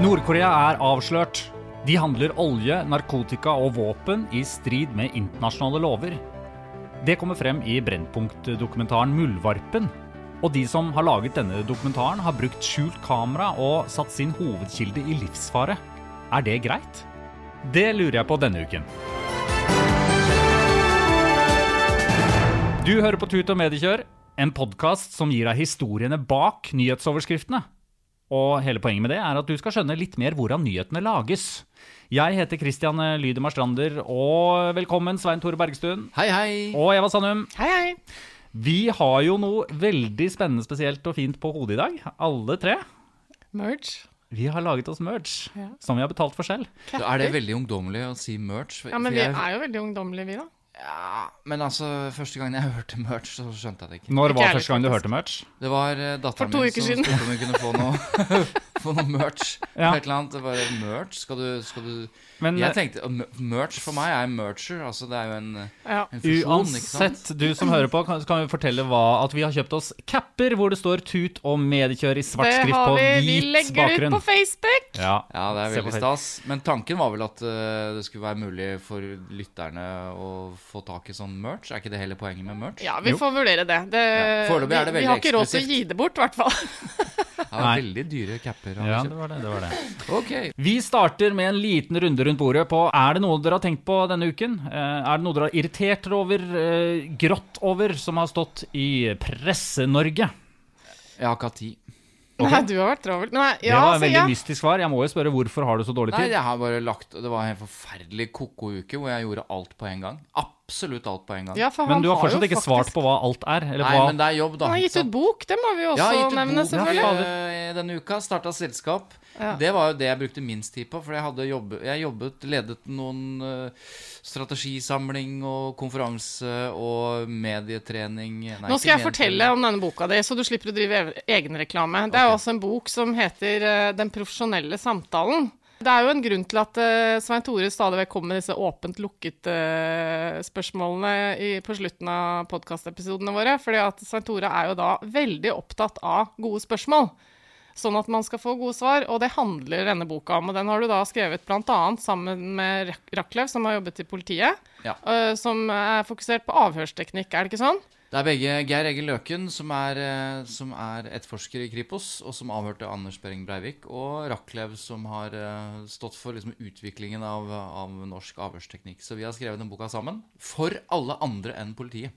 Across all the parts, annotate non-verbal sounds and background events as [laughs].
Nord-Korea er avslørt. De handler olje, narkotika og våpen i strid med internasjonale lover. Det kommer frem i Brennpunkt-dokumentaren Muldvarpen. Og de som har laget denne dokumentaren, har brukt skjult kamera og satt sin hovedkilde i livsfare. Er det greit? Det lurer jeg på denne uken. Du hører på Tut og Mediekjør, en podkast som gir deg historiene bak nyhetsoverskriftene. Og hele poenget med det er at du skal skjønne litt mer hvordan nyhetene lages. Jeg heter Christian Lydemar Strander, og velkommen Svein Tore Bergstuen. Hei, hei. Og Eva Sandum. Hei, hei. Vi har jo noe veldig spennende, spesielt og fint på hodet i dag. Alle tre. Merge. Vi har laget oss merch, Ja. som vi har betalt for selv. Er det veldig ungdommelig å si merch? Ja, men vi er jo veldig ungdommelige, vi, da. Ja, men altså, første gang jeg [laughs] hørte merch, så skjønte jeg det ikke. Når var første gang du hørte merch? Det var uh, datteren min som siden. spurte om hun kunne få noe, [laughs] få noe merch. Ja. Et eller annet. Det var merch. Skal du, skal du Men Jeg eh, tenkte Merch for meg er mercher. Altså, det er jo en, Ja. en fusjon, uansett, du som hører på, kan, kan vi fortelle hva, at vi har kjøpt oss capper hvor det står tut og mediekjør i svart skrift har hvit vi. Vi legger det ut på Facebook. Ja. Ja, det er veldig stas. Men tanken var vel at uh, det skulle være mulig for lytterne å få tak i sånn merch. Er ikke det hele poenget med merch? Ja, vi Jo. får vurdere det. det Ja, foreløpig er det vi, vi veldig har ikke råd til å gi det bort, i hvert fall. [laughs] Ja, veldig dyre capper. ja, det var det. det var det. [laughs] Okay. Vi starter med en liten runde rundt bordet på Er det noe dere har tenkt på denne uken? Eh, Er det noe dere har irritert dere over, eh, grått over, som har stått i Presse-Norge? Jeg har ikke hatt tid. Nei, du har vært travel. Nei, Det var en et veldig ja. mystisk svar. Jeg må jo spørre hvorfor har du så dårlig tid? Nei, jeg har bare lagt Det var en forferdelig ko-ko uke hvor jeg gjorde alt på en gang. Absolutt alt på en gang. ja, for Men du har har fortsatt ikke faktisk- svart på hva alt er? Eller Nei, hva? men det er jobb, da. Han har gitt ut bok, det må vi også gitt ut nevne, bok selvfølgelig. eh, denne uka. Starta selskap. Ja. Det var jo det jeg brukte minst tid på. For jeg hadde jobbet, jeg jobbet ledet noen eh, strategisamling og konferanse og medietrening Nei, Nå skal jeg fortelle om denne boka di, så du slipper å drive egenreklame. Det er jo Ok. også en bok som heter eh, Den profesjonelle samtalen. Det er jo en grunn til at eh, Svein Tore stadig vekk kommer med disse åpent-lukket-spørsmålene på slutten av podkastepisodene våre. fordi at Svein Tore er jo da veldig opptatt av gode spørsmål. Sånn at man skal få gode svar, og det handler denne boka om. Og den har du da skrevet bl.a. sammen med Rak- Raklev, som har jobbet i politiet. Ja. eh, som er fokusert på avhørsteknikk, er det ikke sånn? Det er begge Geir Egil Løken, som er, eh, som er etterforsker i Kripos, og som avhørte Anders Behring Breivik, og Raklev, som har eh, stått for liksom, utviklingen av, av norsk avhørsteknikk. Så vi har skrevet den boka sammen. For alle andre enn politiet.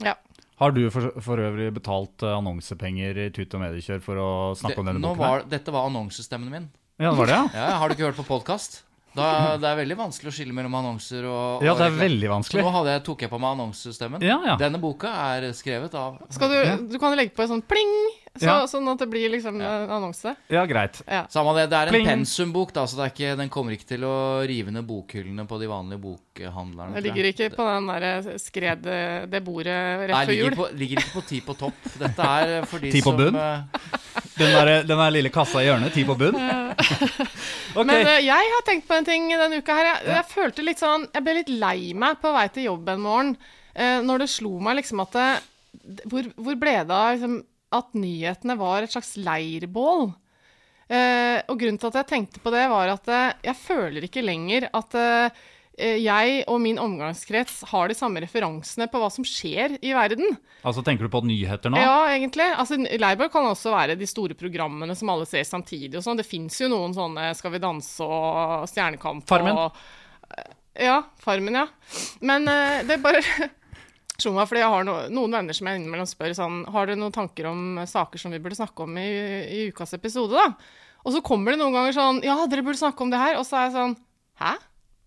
Ja. Har du for, for øvrig betalt eh, annonsepenger i Tut og Mediekjør for å snakke om denne boken? var, dette var annonsestemmen min. Ja, det var det, ja? Ja, Har du ikke hørt på podkast? Da, det er veldig vanskelig å skille mellom annonser og Ja, det er veldig Så vanskelig. nå hadde jeg, tok jeg på meg annonsestemmen. Ja, ja. Denne boka er skrevet av Skal du, du kan legge på en sånn pling, så, Ja. sånn at det blir liksom en annonse. Ja, greit. Ja. Samme det, det er en Pling. pensumbok, da, så det er ikke, den kommer ikke til å rive ned bokhyllene på de vanlige bokhandlerne. Det ligger ikke på den der skred det bordet rett Nei, før ligger, jul. Nei, ligger ikke på ti på topp. Dette er for de Ti på som bunn? Eh, Den der, den der lille kassa i hjørnet, ti på bunn? [laughs] Okay. Men uh, jeg har tenkt på en ting denne uka her. Jeg, jeg følte litt sånn Jeg ble litt lei meg på vei til jobb en morgen uh, når det slo meg liksom at det, hvor, hvor ble det av liksom, at nyhetene var et slags leirbål? Uh, og grunnen til at jeg tenkte på det, var at eh, jeg føler ikke lenger at eh, eh, jeg og min omgangskrets har de samme referansene på hva som skjer i verden. Altså, Tenker du på nyheter nå? Ja, egentlig. Altså, Leirbøl kan også være de store programmene som alle ser samtidig. og sånn. Det fins jo noen sånne Skal vi danse og Stjernekamp Farmen. og Ja, Farmen, ja. Men uh, det er bare [laughs] slo meg, fordi jeg har no, noen venner som jeg innimellom spør sånn Har dere noen tanker om saker som vi burde snakke om i, i ukas episode, da? Og så kommer det noen ganger sånn Ja, dere burde snakke om det her. Og så er jeg sånn Hæ?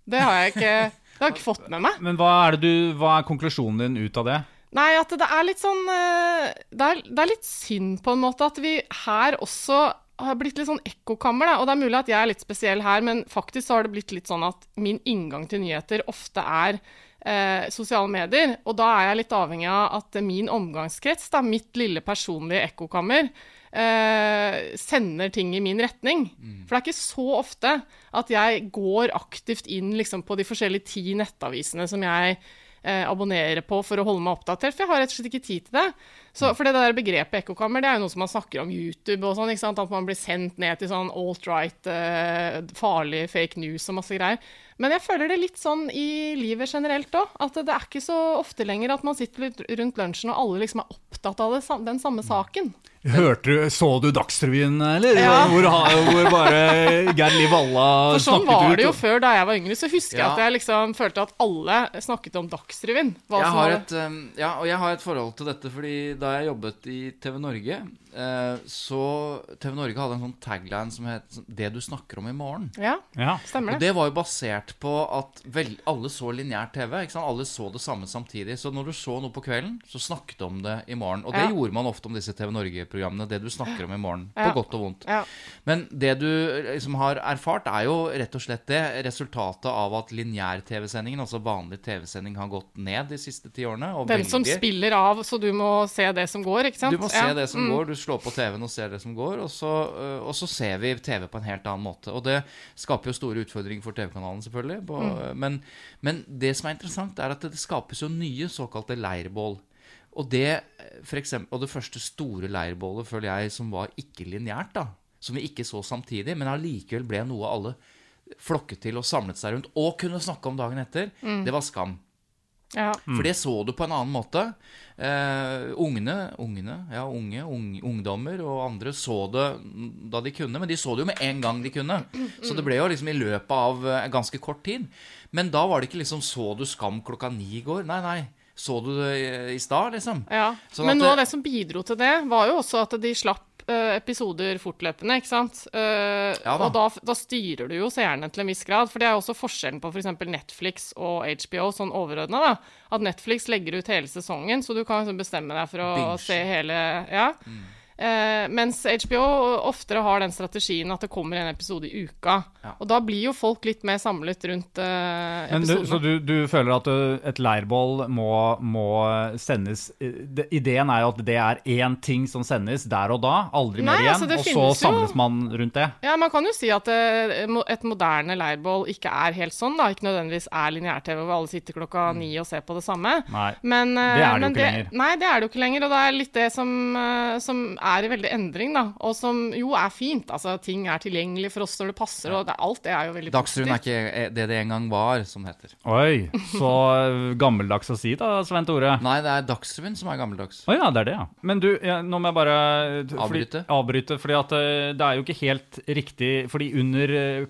Det har jeg ikke, har jeg ikke fått med meg. Men hva er, det du, hva er konklusjonen din ut av det? Nei, at det er litt sånn eh, det er, det er litt synd på en måte at vi her også har blitt litt sånn ekkokammer. Da. Og det er mulig at jeg er litt spesiell her, men faktisk så har det blitt litt sånn at min inngang til nyheter ofte er eh, sosiale medier. Og da er jeg litt avhengig av at min omgangskrets, da, mitt lille personlige ekkokammer, eh, sender ting i min retning. For det er ikke så ofte at jeg går aktivt inn liksom, på de forskjellige ti nettavisene som jeg eh, abonnerer på for å holde meg oppdatert, for jeg har rett og slett ikke tid til det. Så, for det der begrepet ekkokammer det er jo noe som man snakker om YouTube og sånn, ikke sant? at man blir sendt ned til sånn alt-right, eh, farlig fake news og masse greier. Men jeg føler det litt sånn i livet generelt òg, at det er ikke så ofte lenger at man sitter rundt lunsjen og alle liksom er opptatt av det, den samme saken. Hørte du, Så du Dagsrevyen, eller? Ja. Hvor, hvor bare Geir Liv Valla For sånn var det jo før da jeg var yngre, så husker jeg at jeg liksom følte at alle snakket om Dagsrevyen. hva Jeg som har var- et, um, ja, og jeg har et forhold til dette, fordi da jeg jobbet i TV Norge, så TV Norge hadde en sånn tagline som het 'Det du snakker om i morgen'. Ja, Ja. stemmer Det Og det. var jo basert på at vel, alle så lineær TV. ikke sant? Alle så det samme samtidig. Så når du så noe på kvelden, så snakket du om det i morgen. Og det Ja. gjorde man ofte om disse TV Norge-programmene. Det du snakker om i morgen. Ja. På godt og vondt. Ja. Men det du liksom har erfart, er jo rett og slett det resultatet av at lineær-TV-sendingen, altså vanlig TV-sending, har gått ned de siste ti årene. Og Den som spiller av, så du må se det som går, ikke sant? du må se Ja, det som mm. går, du slår på TV-en og ser det som går, og så, øh, og så ser vi TV på en helt annen måte. Og det skaper jo store utfordringer for TV-kanalen, selvfølgelig. På, Mm. men, men det som er interessant, er at det skapes jo nye såkalte leirbål. Og det, eksempel, og det første store leirbålet, føler jeg, som var ikke-lineært, da, som vi ikke så samtidig, men allikevel ble noe alle flokket til og samlet seg rundt, og kunne snakke om dagen etter, Mm. det var Skam. Ja. For det så du på en annen måte. Eh, ungene, ungene, ja, unge, ung, ungdommer og andre så det da de kunne, men de så det jo med en gang de kunne. Så det ble jo liksom i løpet av eh, ganske kort tid. Men da var det ikke liksom Så du Skam klokka ni i går? Nei, nei. Så du det i, stad, liksom? Ja, Sånn Men noe noe av det- det som bidro til det, var jo også at de slapp episoder fortløpende, ikke sant? Eh, Ja da. og da, da styrer du jo seerne til en viss grad. For det er jo også forskjellen på f.eks. Netflix og HBO sånn overordna. da. At Netflix legger ut hele sesongen, så du kan liksom bestemme deg for å Binge. se hele Ja. Eh, mens HBO oftere har den strategien at det kommer en episode i uka. Ja. Og da blir jo folk litt mer samlet rundt eh, Men episodene. så du, du føler at et leirbål må, må sendes Ideen er jo at det er én ting som sendes der og da, aldri Nei, mer igjen, altså, og så samles jo- man rundt det. Ja, man kan jo si at eh, et moderne leirbål ikke er helt sånn, da. Ikke nødvendigvis er lineær-TV hvor alle sitter klokka ni og ser på det samme. Nei. Men, eh, Det er det jo ikke ikke lenger. Nei, det er det jo ikke lenger. Og det er litt det som, eh, som er i veldig endring, da. Og som jo er fint. Altså, ting er tilgjengelig for oss når det passer, og det, alt det er jo veldig Dagsrevyen er ikke det det en gang var, som det heter. Oi, så gammeldags å si da, Svein Tore. Nei, det er Dagsrevyen som er gammeldags. Å ja, det er det, ja. Men du, ja, nå må jeg bare fordi- Avbryte? avbryte fordi at det er jo ikke helt riktig Fordi under ø,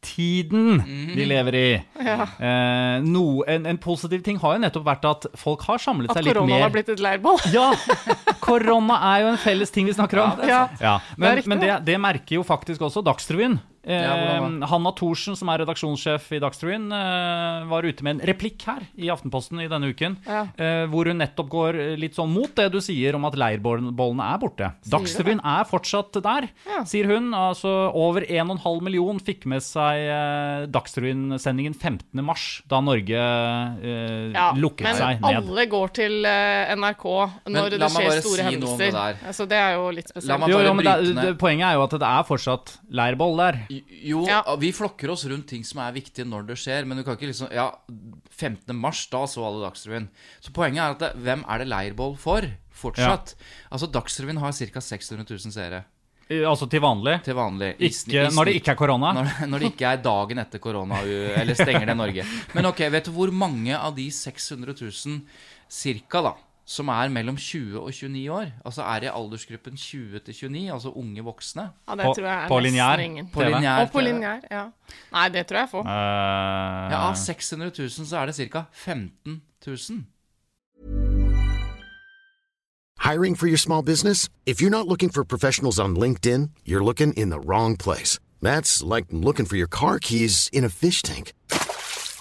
koronatiden mm. vi lever i eh, no, en, en positiv ting har jo nettopp vært at folk har samlet At seg litt mer. At korona har blitt et leirbål. [laughs] Ja! Korona er jo en felles ting vi snakker om. Ja, Ja, men, riktig, men det, det. det merker jo faktisk også Dagsrevyen. Eh, Ja, Hanna Thorsen, som er redaksjonssjef i Dagsrevyen, eh, var ute med en replikk her i Aftenposten i denne uken, Ja. eh, hvor hun nettopp går litt sånn mot det du sier om at leirbollene er borte. Dagsrevyen er fortsatt der, Ja. sier hun. Altså Over 1,5 million fikk med seg eh, Dagsrevyen-sendingen 15. mars, da Norge eh, Ja, lukket men seg ned. Men alle går til eh, NRK når det skjer store si hendelser. det. Altså, det er jo litt La spesielt. meg Jo, bare jo, det, bryte ned. det, poenget er jo at det er fortsatt leirboll der. Jo, Ja. vi flokker oss rundt ting som er viktige når det skjer, men du kan ikke liksom Ja, 15. mars, da så alle Dagsrevyen. Så poenget er at det, hvem er det leirbål for? Fortsatt. Altså, Dagsrevyen har ca. 600 000 seere. Altså til vanlig. til vanlig. I Ikke, i når det ikke er korona. Når, når det ikke er dagen etter korona, eller stenger det Norge. [laughs] Men ok, vet du hvor mange av de 600 000 cirka, da, som er mellom 20 og 29 år? Altså er i aldersgruppen 20 til 29, altså unge voksne? Ja, det tror jeg er på linjær TV. Og på linjær, ja. Nei, det tror jeg få. Eh, Ja, av 600 000 så er det ca. 15 000. Hiring for your small business? If you're not looking for professionals on LinkedIn, you're looking in the wrong place. That's like looking for your car keys in a fish tank.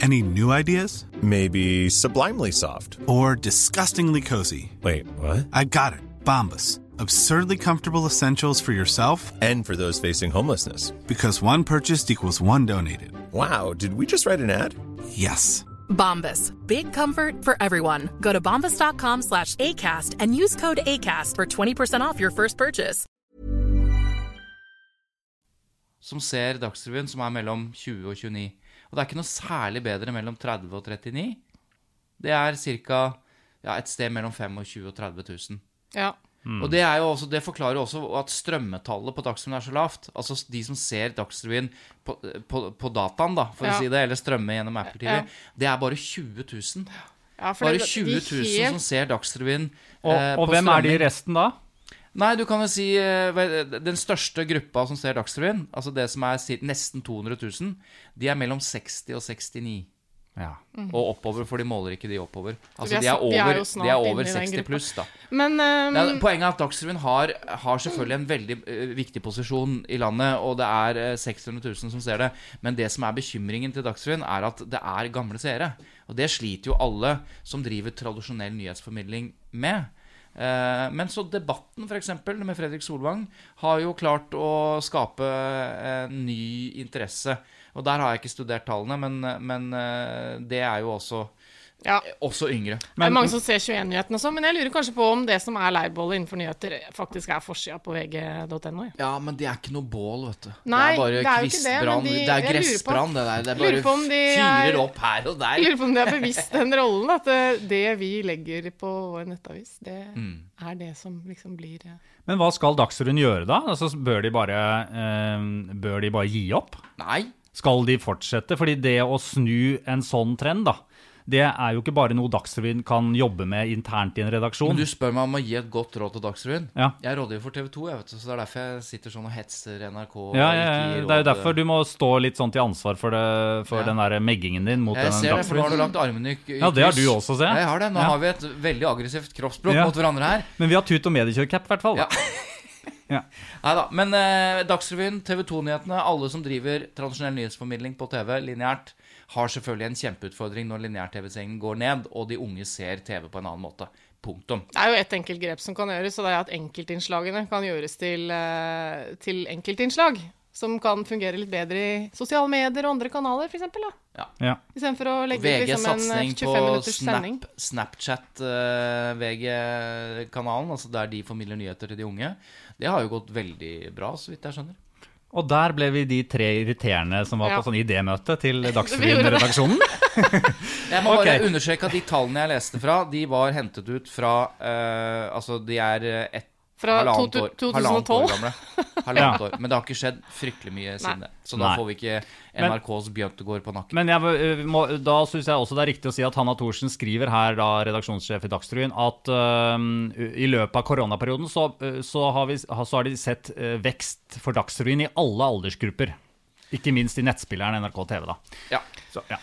Any new ideas? Maybe sublimely soft. Or disgustingly cozy? Wait, what? I got it. Bombas. Absurdly comfortable essentials for yourself And for those facing homelessness. because one purchased equals one donated. Wow, did we just write an ad? Yes. Bombas. Big comfort for everyone. Go to bombas.com slash ACAST and use code ACAST for 20% off your first purchase. som ser Dagsrevyen, som er mellom 20 og 29. Og det er ikke noe særlig bedre mellom 30 og 39. Det er ca. Ja, et sted mellom 25 og 30 000. Ja. Og det, er jo også, det forklarer jo også at strømmetallet på Dagsrevyen er så lavt. Altså de som ser Dagsrevyen på, på, på dataen, da, for Ja. å si det, eller strømme gjennom Apple TV, Ja. det er bare 20 000. ja for Bare det- 20 de 000 helt- som ser Dagsrevyen. Og, eh, og på hvem er de i resten da? Nei, du kan jo si eh, Den største gruppa som ser Dagsrevyen, altså det som er nesten 200 000, de er mellom 60 og 69. Ja. Og oppover, for de måler ikke de oppover. Altså er de er er over, de er over 60 pluss, da. Men um... Ja, poenget er at Dagsrevyen har, har selvfølgelig en veldig uh, viktig posisjon i landet, og det er uh, 600 000 som ser det. Men det som er bekymringen til Dagsrevyen, er at det er gamle seere. Og det sliter jo alle som driver tradisjonell nyhetsformidling med. Eh, men så debatten, f.eks., med Fredrik Solvang, har jo klart å skape en ny interesse. Og der har jeg ikke studert tallene, men, men eh, det er jo også, ja. også yngre. det er mange som ser 21-nyhetene og sånn, men jeg lurer kanskje på om det som er leirbålet innenfor nyheter, faktisk er forsida på vg.no. ja. Ja, men det er ikke noe bål, vet du. Nei, det er bare det er kvistbrann. de- det er gressbrann, det der. Det er bare de fyrer er- opp her og Jeg der. lurer på om de er bevisst den rollen, at eh, det vi legger på vår nettavis, det Mm. er det som liksom blir eh, Men hva skal Dagsrevyen gjøre da? Altså, bør, de bare, eh, bør de bare gi opp? Nei. Skal de fortsette? Fordi det å snu en sånn trend, da, det er jo ikke bare noe Dagsrevyen kan jobbe med internt i en redaksjon. Men du spør meg om å gi et godt råd til Dagsrevyen. Ja. Jeg er rådgiver for TV 2, jeg vet så det er derfor jeg sitter sånn og hetser NRK. Ja, ja, ja, det er jo derfor du må stå litt sånn til ansvar for, det, for den der meggingen din mot Jeg den ser det, for nå har du lagt armene i i Ja, det har du også, ser jeg. Jeg har det. Nå har vi et veldig aggressivt kroppsspråk mot hverandre her. Men vi har tut- og mediekjørcap, i hvert fall. Ja. Ja. [laughs] Nei da. Men eh, Dagsrevyen, TV 2-nyhetene, alle som driver tradisjonell nyhetsformidling på TV lineært, har selvfølgelig en kjempeutfordring når lineær-TV-sengen går ned, og de unge ser TV på en annen måte. Punktum. Det er jo ett enkelt grep som kan gjøres, og det er at enkeltinnslagene kan gjøres til, eh, til enkeltinnslag. Som kan fungere litt bedre i sosiale medier og andre kanaler, f.eks. Ja. Istedenfor å legge ut liksom en satsing eh, på 25 minutters sending. på Snapchat-VG-kanalen, altså der de formidler nyheter til de unge, det har jo gått veldig bra, så vidt jeg skjønner. Og der ble vi de tre irriterende som var Ja. på sånn idémøte til [laughs] Dagsrevyen-redaksjonen. [laughs] Jeg må bare okay. understreke at de tallene jeg leste fra, de var hentet ut fra uh, Altså, de er eh, ett Fra halvannet år, 2012. halvannet år gamle. [laughs] Halvannet år. Men det har ikke skjedd fryktelig mye siden det. Så da Nei. får vi ikke NRKs Bjørntegård på nakken. Men jeg, øh, må, da syns jeg også det er riktig å si at Hanna Thorsen skriver her, da redaksjonssjef i Dagsrevyen, at uh, i løpet av koronaperioden så, uh, så, har, vi, så har de sett uh, vekst for Dagsrevyen i alle aldersgrupper. Ikke minst i nettspilleren NRK TV, da. Ja. Så, ja.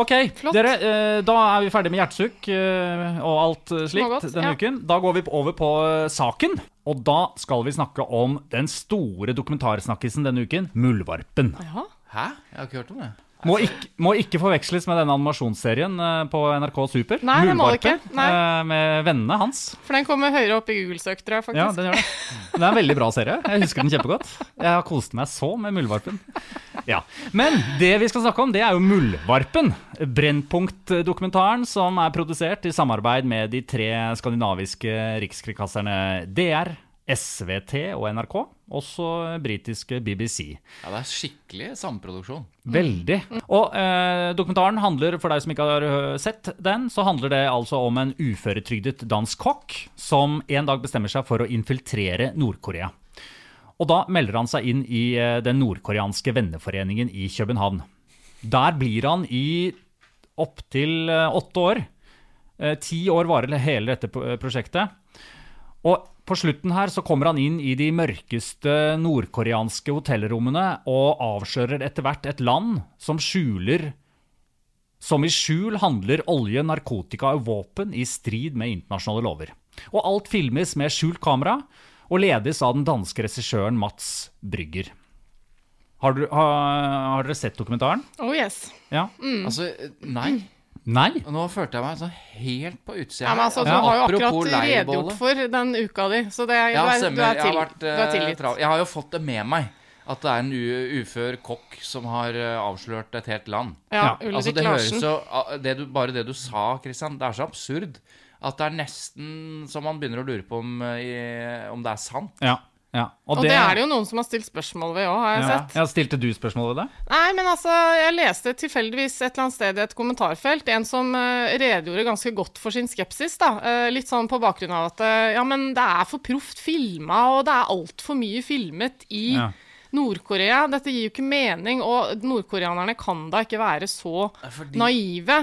Ok, Flott. dere, øh, da er vi ferdig med hjertesukk øh, og alt øh, slikt denne ja. uken. Da går vi over på saken. Og da skal vi snakke om den store dokumentarsnakkisen denne uken, Muldvarpen. Ja. Hæ? Jeg har ikke hørt om det. Må ikke, må ikke forveksles med denne animasjonsserien eh, på NRK Super. Nei, det må det ikke. Nei. eh, Med vennene hans. For den kommer høyere opp i Google-søk, tror jeg faktisk. Ja, den gjør det. Det er en veldig bra serie. Jeg husker den kjempegodt. Jeg har kost meg så med Muldvarpen. Ja. Men det vi skal snakke om, det er jo Muldvarpen. Brennpunkt-dokumentaren som er produsert i samarbeid med de tre skandinaviske rikskringkasterne DR, SVT og NRK. Også britiske BBC. Ja, det er skikkelig samproduksjon. Veldig. Og eh, dokumentaren handler, for deg som ikke har øh, sett den, så handler det altså om en uføretrygdet dansk kokk som en dag bestemmer seg for å infiltrere Nord-Korea. Og da melder han seg inn i eh, den nordkoreanske venneforeningen i København. Der blir han i opptil eh, åtte år. Eh, Ti år varer hele dette prosjektet. Og på slutten her så kommer han inn i de mørkeste nordkoreanske hotellrommene og avslører etter hvert et land som skjuler Som i skjul handler olje, narkotika og våpen i strid med internasjonale lover. Og alt filmes med skjult kamera og ledes av den danske regissøren Mats Brygger. Har, du, har, har dere sett dokumentaren? Oh yes. Ja? Altså, nei. Nei? Og Nå følte jeg meg sånn helt på utsida. Ja, men altså, Du Ja, har jo akkurat redegjort for den uka di, så det er, Ja, du, er, du, er til, vært du er eh, tilgitt. trav. Jeg har jo fått det med meg. At det er en u ufør kokk som har eh, avslørt et helt land. Ja, Ja, Ulrik Altså det høres ah, det du, Bare det du sa, Kristian, det er så absurd at det er nesten så man begynner å lure på om, eh, om det er sant. Ja. Ja. Og det er det jo noen som har stilt spørsmål ved òg, har jeg ja. sett. Ja, Stilte du spørsmål ved det? Nei, men altså, jeg leste tilfeldigvis et eller annet sted i et kommentarfelt en som uh, redegjorde ganske godt for sin skepsis, da. Uh, litt sånn på bakgrunn av at uh, ja, men det er for proft filma, og det er altfor mye filmet i Ja. Nord-Korea. Dette gir jo ikke mening, og nordkoreanerne kan da ikke være så fordi- naive.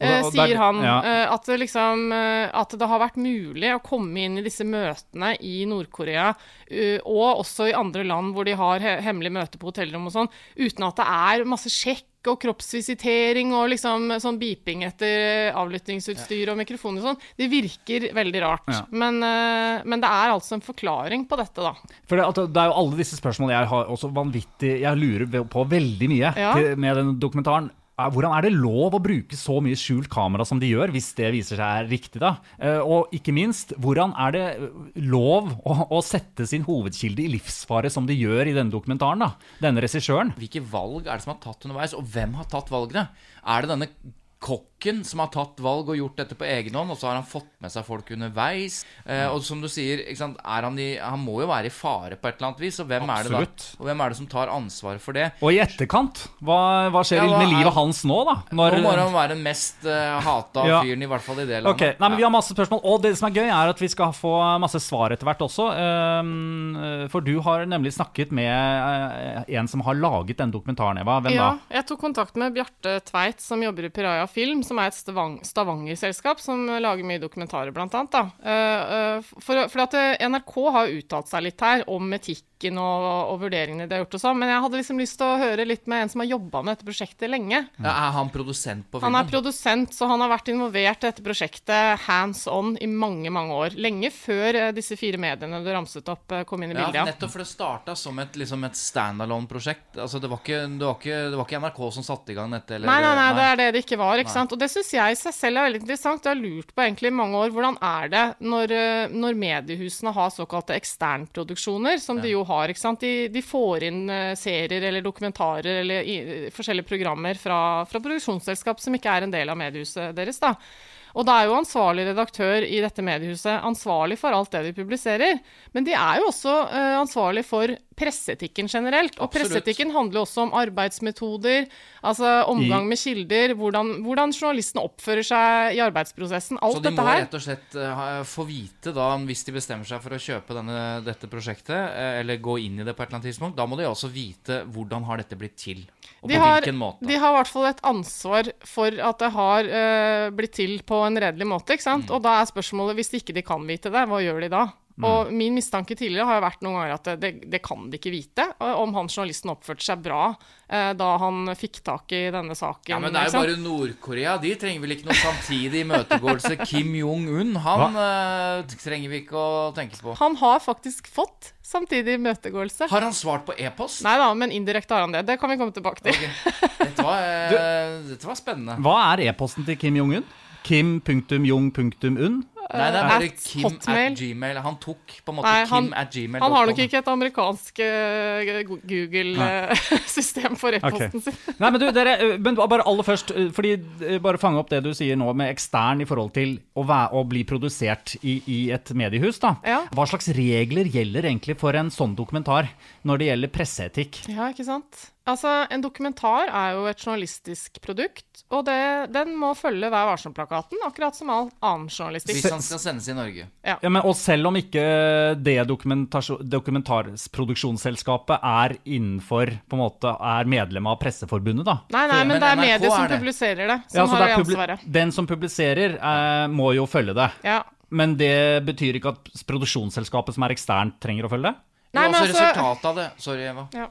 Eh, der- sier han ja. eh, at, det liksom, eh, at det har vært mulig å komme inn i disse møtene i Nord-Korea, og også i andre land hvor de har he hemmelig møte på hotellrom og sånn, uten at det er masse sjekk og kroppsvisitering og liksom sånn beeping etter avlyttingsutstyr og mikrofon og sånn. Det virker veldig rart. Ja. Men, men det er altså en forklaring på dette, da. For det, at det er jo alle disse spørsmålene jeg har også vanvittig Jeg lurer på veldig mye Ja. til, med den dokumentaren. Hvordan er det lov å bruke så mye skjult kamera som de gjør, hvis det viser seg riktig? da? Eh, Og ikke minst, hvordan er det lov å, å sette sin hovedkilde i livsfare som de gjør i denne dokumentaren? da? Denne regissøren. Hvilke valg er det som har tatt underveis, og hvem har tatt valgene? Er det denne kokken som har tatt valg og gjort dette på egen hånd, og så har han fått med seg folk underveis? Eh, og som du sier, ikke sant, er han, i, han må jo være i fare på et eller annet vis, og hvem er det da? Og hvem er det som tar ansvar for det? Og i etterkant, hva, hva skjer Ja, hva med livet hans nå, da? Når- Nå må han være den mest uh, hata Ja. fyren, i hvert fall i det landet. Okay. nei, men Vi har masse spørsmål, og det som er gøy, er at vi skal få masse svar etter hvert også. Um, For du har nemlig snakket med eh, en som har laget den dokumentaren, Eva. Hvem Ja, da? jeg tok kontakt med Bjarte Tveit, som jobber i Piraya Film, som er et Stavang Stavanger-selskap som lager mye dokumentarer, blant annet. Da. Eh, eh, For, for at eh, NRK har uttalt seg litt her om etikken og, og vurderingene de har gjort og sånn, men jeg hadde liksom lyst til å høre litt med en som har jobba med dette prosjektet lenge. Ja, er han produsent på filmen? Han er produsent, så han har vært involvert i dette prosjektet hands on i mange, mange år. Lenge før disse fire mediene du ramset opp, kom inn i Ja, bildet. ja. nettopp for det starta som et, liksom et standalone-prosjekt. Altså, det, det, det var ikke NRK som satte i gang dette? Eller, Nei, nei, nei, det er det det ikke var. ikke Nei. sant? Og det syns jeg i seg selv er veldig interessant. Jeg har lurt på egentlig i mange år hvordan er det når, eh, når mediehusene har såkalte eksternproduksjoner, som de jo har. ikke sant? De, de får inn eh, serier eller dokumentarer eller i, forskjellige programmer fra, fra produksjonsselskap som ikke er en del av mediehuset deres. da. Og da er jo ansvarlig redaktør i dette mediehuset ansvarlig for alt det de publiserer. Men de er jo også uh, ansvarlig for presseetikken generelt. Og presseetikken handler også om arbeidsmetoder, altså omgang med kilder, hvordan, hvordan journalistene oppfører seg i arbeidsprosessen. Alt dette her. Så de må her. rett og slett uh, få vite, da, hvis de bestemmer seg for å kjøpe denne, dette prosjektet, uh, eller gå inn i det på et eller annet tidspunkt, da må de også vite hvordan har dette blitt til, og De på har, hvilken måte. de har i hvert fall et ansvar for at det har uh, blitt til på en redelig måte. ikke Mm. sant? Og da er spørsmålet, hvis ikke de kan vite det, hva gjør de da? Og min mistanke tidligere har vært noen ganger at det, det kan de ikke vite, om han journalisten oppførte seg bra eh, da han fikk tak i denne saken. Ja, Men det er jo sant? bare Nord-Korea. De trenger vel ikke noe samtidig imøtegåelse. [laughs] Kim Jong-un, han eh, trenger vi ikke å tenke på. Han har faktisk fått samtidig imøtegåelse. Har han svart på e-post? Nei da, men indirekte har han det. Det kan vi komme tilbake til. Dette var, eh, [laughs] dette var spennende. Hva er e-posten til Kim Jong-un? Kim.jong.un? Nei, det er bare At Kim Hotmail. at gmail. Han tok på en måte Nei, han, Kim at gmail. han har nok ikke et amerikansk eh, Google-system [laughs] for e-posten sin. [laughs] Nei, men du, dere, eh, men bare aller først, eh, fordi eh, bare fange opp det du sier nå med ekstern i forhold til å, være, å bli produsert i, i et mediehus, da. Ja. Hva slags regler gjelder egentlig for en sånn dokumentar når det gjelder presseetikk? Ja, ikke sant? Altså, En dokumentar er jo et journalistisk produkt, og det, den må følge Vær varsom-plakaten, akkurat som all annen journalistikk. Hvis han skal sendes i Norge. Ja, men, og selv om ikke det dokumentarproduksjonsselskapet er innenfor på en måte, er medlem av Presseforbundet, da. Nei, nei, men Men det er NRK mediet som er publiserer det, som Ja, har det ansvaret. Den som publiserer, eh, må jo følge det. Ja. Men det betyr ikke at produksjonsselskapet som er eksternt, trenger å følge det? Nei, men altså- resultatet av det. Sorry, Eva. ja.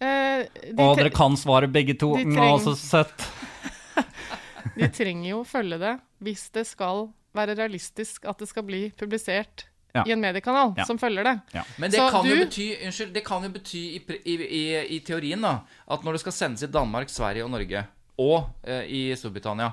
Eh, de, Og dere kan svaret begge to. de Å, så søtt. [laughs] de trenger jo følge det hvis det skal være realistisk at det skal bli publisert Ja. i en mediekanal Ja. som følger det. Ja. Men det Så kan, jo du- bety, unnskyld, det kan jo bety i, i, i, i teorien da, at når det skal sendes i Danmark, Sverige og Norge, og eh, i Storbritannia,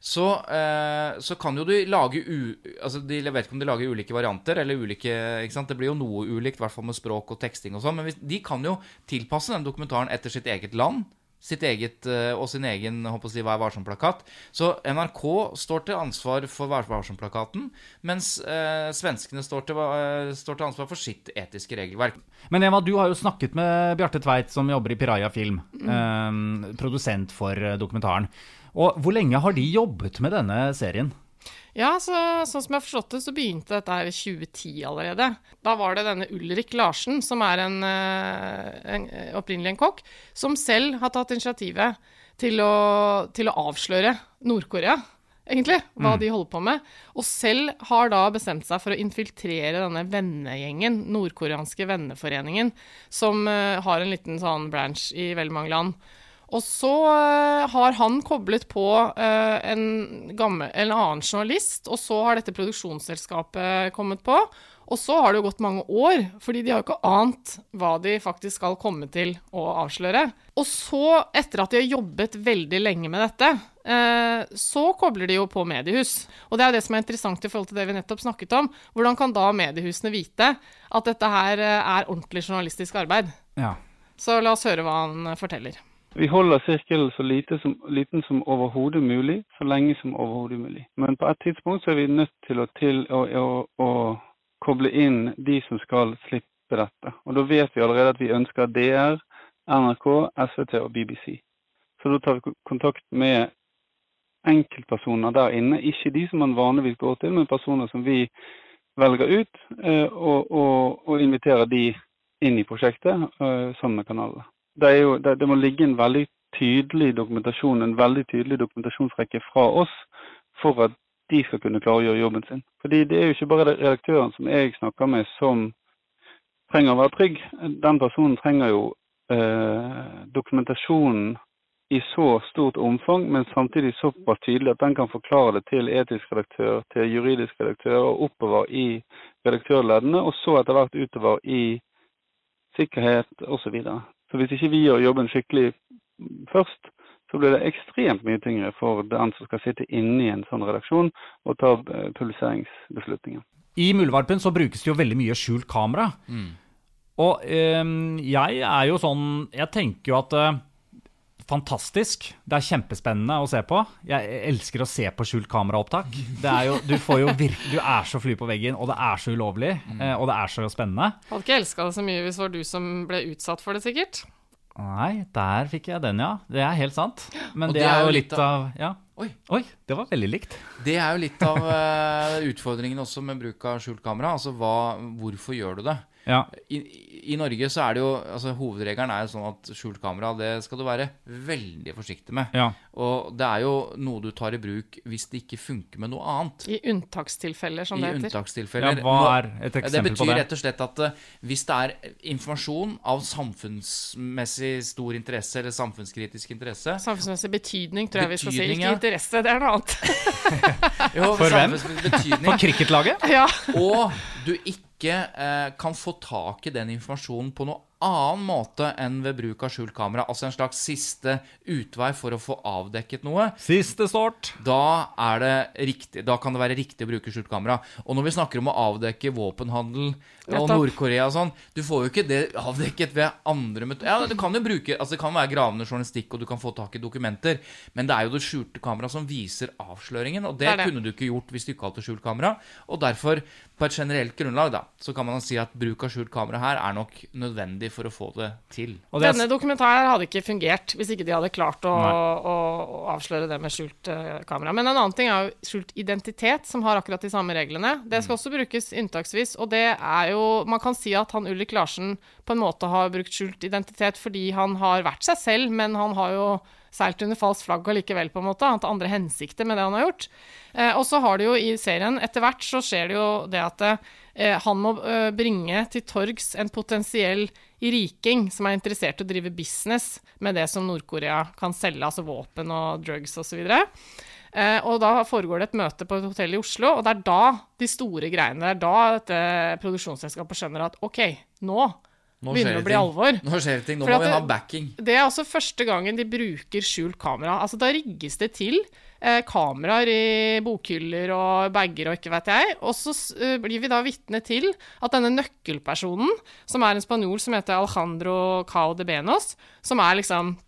så, eh, så kan jo du lage u... Altså, de, jeg vet ikke om de lager ulike varianter, eller ulike ikke sant? Det blir jo noe ulikt, i hvert fall med språk og teksting og sånn, men hvis, de kan jo tilpasse den dokumentaren etter sitt eget land. Sitt eget, eh, og sin egen håper si, Vær varsom-plakat. Så NRK står til ansvar for Vær varsom-plakaten, mens eh, svenskene står til, eh, står til ansvar for sitt etiske regelverk. Men Eva, du har jo snakket med Bjarte Tveit, som jobber i Piraya Film. Mm. eh, produsent for eh, dokumentaren. Og hvor lenge har de jobbet med denne serien? Ja, så, sånn som jeg har forstått det, så begynte dette her i 2010 allerede. Da var det denne Ulrik Larsen, som er en, eh, en eh, opprinnelig en kokk, som selv har tatt initiativet til å, til å avsløre Nord-Korea, egentlig, hva de holder på med. Og selv har da bestemt seg for å infiltrere denne vennegjengen, nordkoreanske venneforeningen, som eh, har en liten sånn branch i veldig mange land. Og så eh, har han koblet på eh, en, gammel, en annen journalist, og så har dette produksjonsselskapet kommet på. Og så har det jo gått mange år, fordi de har jo ikke ant hva de faktisk skal komme til å avsløre. Og så, etter at de har jobbet veldig lenge med dette, eh, så kobler de jo på mediehus. Og det er jo det som er interessant i forhold til det vi nettopp snakket om. Hvordan kan da mediehusene vite at dette her er ordentlig journalistisk arbeid? Ja. Så la oss høre hva han forteller. Vi holder sirkelen så lite som, liten som overhodet mulig, så lenge som overhodet mulig. Men på et tidspunkt så er vi nødt til å, til, å, å, å koble inn de som skal slippe dette. Og da vet vi allerede at vi ønsker DR, NRK, SVT og BBC. Så da tar vi kontakt med enkeltpersoner der inne. Ikke de som man vanligvis går til, men personer som vi velger ut, eh, og, og, og inviterer de inn i prosjektet eh, sammen med kanalene. Det, jo, det, det må ligge en veldig tydelig dokumentasjon, en veldig tydelig dokumentasjonsrekke fra oss for at de skal kunne klare å gjøre jobben sin. Fordi det er jo ikke bare redaktøren som jeg snakker med som trenger å være trygg. Den personen trenger jo eh, dokumentasjonen i så stort omfang, men samtidig såpass tydelig at den kan forklare det til etisk redaktør, til juridisk redaktør og oppover i redaktørleddene, og så etter hvert utover i sikkerhet osv. Så, hvis ikke vi gjør jobben skikkelig først, så blir det ekstremt mye tyngre for den som skal sitte inne i en sånn redaksjon og ta pulseringsbeslutninger. publiseringsbeslutninger. I Muldvarpen så brukes det jo veldig mye skjult kamera. Og øh, jeg er jo sånn Jeg tenker jo at eh, Fantastisk. Det er kjempespennende å se på. Jeg elsker å se på skjult kameraopptak. Det er jo, du, får jo virke, du er så fly på veggen, og det er så ulovlig. eh, Og det er så spennende. Hadde ikke elska det så mye hvis det var du som ble utsatt for det, sikkert. Nei, der fikk jeg den, ja. Det er helt sant. Men det, det, er jo litt av Ja. Oi. Oi, det var veldig likt. Det er jo litt av eh, utfordringen også med bruk av skjult kamera. Altså hva, hvorfor gjør du det? Ja. I, I Norge så er det jo altså Hovedregelen er jo sånn at skjult kamera det skal du være veldig forsiktig med. Ja. Og det er jo noe du tar i bruk hvis det ikke funker med noe annet. I unntakstilfeller, som I det heter. unntakstilfeller. Ja, hva er et eksempel på det Det betyr rett og slett at eh, hvis det er informasjon av samfunnsmessig stor interesse, eller samfunnskritisk interesse Samfunnsmessig betydning, tror jeg vi skal si. Ikke interesse, det er noe annet. [laughs] jo, For hvem? betydning, For cricketlaget? ja. og du ikke eh, kan få tak i den informasjonen på noe annen måte enn ved bruk av skjult kamera. Altså en slags siste utvei for å få avdekket noe. Siste sort. Da, er det riktig, da kan det være riktig å bruke skjult kamera. Og når vi snakker om å avdekke våpenhandel og. Nord-Korea og sånn Du får jo ikke det avdekket ved andre metoder. Ja, du kan jo bruke Altså det kan være gravende journalistikk, og du kan få tak i dokumenter, men det er jo det skjulte kameraet som viser avsløringen, og det, Det det. kunne du ikke gjort hvis du ikke hadde skjult kamera. Og derfor, på et generelt grunnlag, da, så kan man si at bruk av skjult kamera her er nok nødvendig for å få det til. Og det er, Denne dokumentaren hadde ikke fungert hvis ikke de hadde klart å, å, å avsløre det med skjult eh, kamera. Men en annen ting er jo skjult identitet, som har akkurat de samme reglene. Det skal også brukes unntaksvis, og det er jo Man kan si at han Ulrik Larsen på en måte har brukt skjult identitet fordi han har vært seg selv, men han har jo seilt under falskt flagg allikevel, på en måte. Han har andre hensikter med det han har gjort. Eh, og så har det jo i serien Etter hvert så skjer det jo det at eh, han må eh, bringe til torgs en potensiell riking som er interessert i å drive business med det som Nord-Korea kan selge, altså våpen og drugs osv. Eh, og da foregår det et møte på et hotell i Oslo, og det er da de store greiene Det er da produksjonsselskapet skjønner at OK, nå Nå begynner det å bli ting. alvor. Nå skjer det ting. Nå må vi ha backing. Det er også første gangen de bruker skjult kamera. Altså, da rigges det til eh, kameraer i bokhyller og bager og ikke vet jeg. Og så eh, blir vi da vitne til at denne nøkkelpersonen, som er en spanjol som heter Alejandro Cao de Benos, som er liksom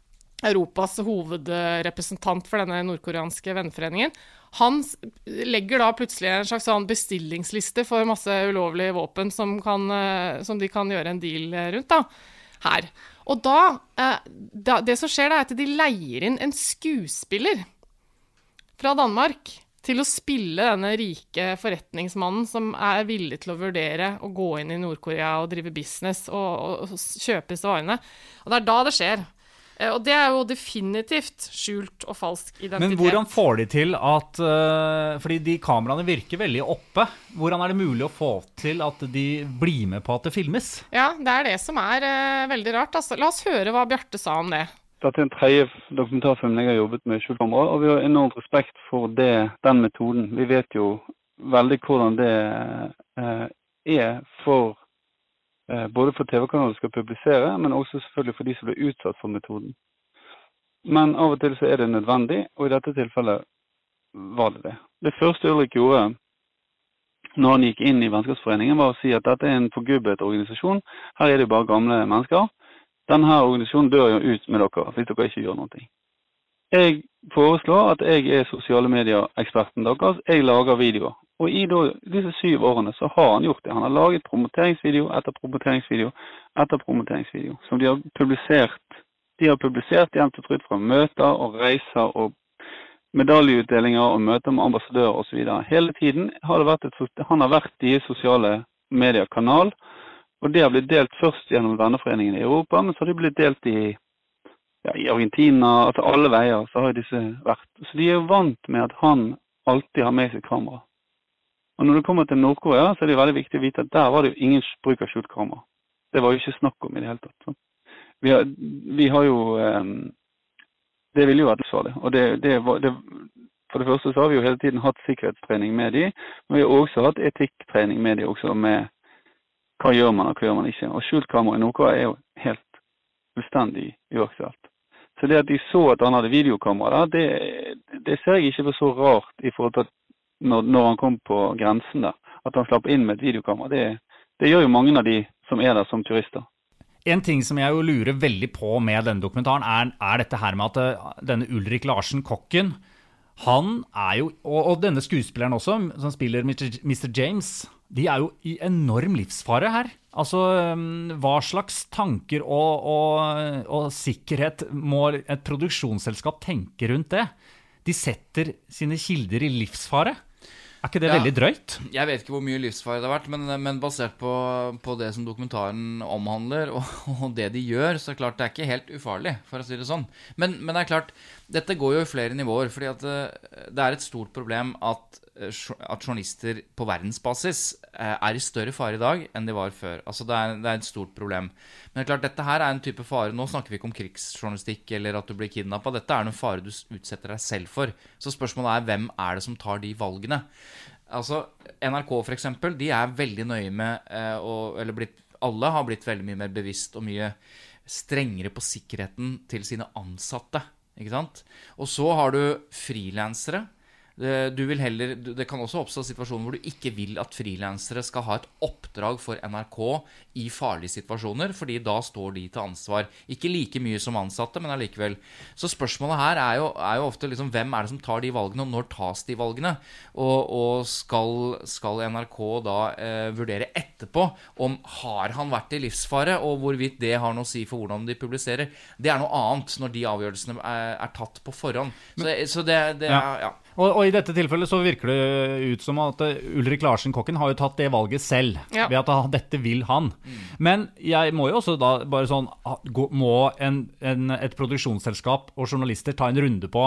Europas hovedrepresentant for denne nordkoreanske venneforeningen, han legger da plutselig en slags sånn bestillingsliste for masse ulovlige våpen som, kan, eh, som de kan gjøre en deal rundt, da, her. Og eh, da Det som skjer, da, er at de leier inn en skuespiller fra Danmark til å spille denne rike forretningsmannen som er villig til å vurdere å gå inn i Nord-Korea og drive business og, og, og kjøpe disse varene. Og det er da det skjer. Eh, Og det er jo definitivt skjult og falsk identitet. men hvordan får de til at eh, Fordi de kameraene virker veldig oppe. Hvordan er det mulig å få til at de blir med på at det filmes? Ja, det er det som er eh, veldig rart. Altså. La oss høre hva Bjarte sa om det. Dette er en tredje dokumentarfilm jeg har jobbet med skjult kamera, og vi har enormt respekt for det, den metoden. Vi vet jo veldig hvordan det er for både for TV-kanaler som skal publisere, men også selvfølgelig for de som blir utsatt for metoden. Men av og til så er det nødvendig, og i dette tilfellet var det det. Det første Ulrik gjorde når han gikk inn i Vennskapsforeningen, var å si at dette er en forgubbet organisasjon. Her er det bare gamle mennesker. Denne organisasjonen dør jo ut med dere hvis dere ikke gjør noe. Jeg foreslår at jeg er sosiale medier-eksperten deres. Jeg lager videoer. Og i disse syv årene så har han gjort det. Han har laget promoteringsvideo etter promoteringsvideo etter promoteringsvideo. Som de har publisert. De har publisert jevnt og trutt fra møter og reiser og medaljeutdelinger og møter med ambassadører osv. Hele tiden har et, han har vært i sosiale medier-kanal. Og det har blitt delt først gjennom venneforeningen i Europa, men så har det blitt delt i, ja, i Argentina, altså alle veier så har disse vært. Så de er jo vant med at han alltid har med seg kamera. Og når det kommer til Nord-Korea, så er det veldig viktig å vite at der var det jo ingen bruk av skjult kamera. Det var jo ikke snakk om i det hele tatt. Vi har, vi har jo eh, Det ville jo vært livsfarlig. Og det, det, var, det, for det første så har vi jo hele tiden hatt sikkerhetstrening med de, men vi har også hatt etikktrening med de også, med hva gjør man og hva gjør man ikke. Og skjult kamera i Nord-Korea er jo helt fullstendig uaktuelt. Så det at de så at han hadde videokamera der, det, det ser jeg ikke for så rart i forhold til at når, når han kom på grensen der, at han slapp inn med et videokamera. Det, det gjør jo mange av de som er der som turister. En ting som jeg jo lurer veldig på med denne dokumentaren, er, er dette her med at eh, denne Ulrik Larsen, kokken, han er jo, og, og denne skuespilleren også, som spiller Mr. Mr. James, de er jo i enorm livsfare her. Altså, um, hva slags tanker og, og, og sikkerhet må et produksjonsselskap tenke rundt det? De setter sine kilder i livsfare. Er ikke det Ja. veldig drøyt? Jeg vet ikke hvor mye livsfare det har vært, men, men basert på, på det som dokumentaren omhandler, og, og det de gjør, så er det klart det er ikke helt ufarlig, for å si det sånn. Men, men det er klart, dette går jo i flere nivåer, fordi at eh, det er et stort problem at, at journalister på verdensbasis eh, er i større fare i dag enn de var før. Altså det er, det er et stort problem. Men det er klart, dette her er en type fare Nå snakker vi ikke om krigsjournalistikk eller at du blir kidnappa. Dette er noen fare du utsetter deg selv for. Så spørsmålet er hvem er det som tar de valgene? Altså, NRK for eksempel, de er veldig nøye med og, Eller blitt, alle har blitt veldig mye mer bevisst og mye strengere på sikkerheten til sine ansatte. Ikke sant? Og så har du frilansere. Det, du vil heller, det kan også oppstå situasjoner hvor du ikke vil at frilansere skal ha et oppdrag for NRK i farlige situasjoner, fordi da står de til ansvar. Ikke like mye som ansatte, men allikevel. Så spørsmålet her er jo, er jo ofte liksom, hvem er det som tar de valgene, og når tas de valgene? Og, og skal, skal NRK da eh, vurdere etterpå om har han vært i livsfare, og hvorvidt det har noe å si for hvordan de publiserer? Det er noe annet når de avgjørelsene er, er tatt på forhånd. Så, så det, det Ja. er ja. Og, og i dette tilfellet så virker det ut som at eh, Ulrik Larsen, kokken, har jo tatt det valget selv. Ja. Ved at dette vil han. Men jeg må jo også da bare sånn Må en, en, et produksjonsselskap og journalister ta en runde på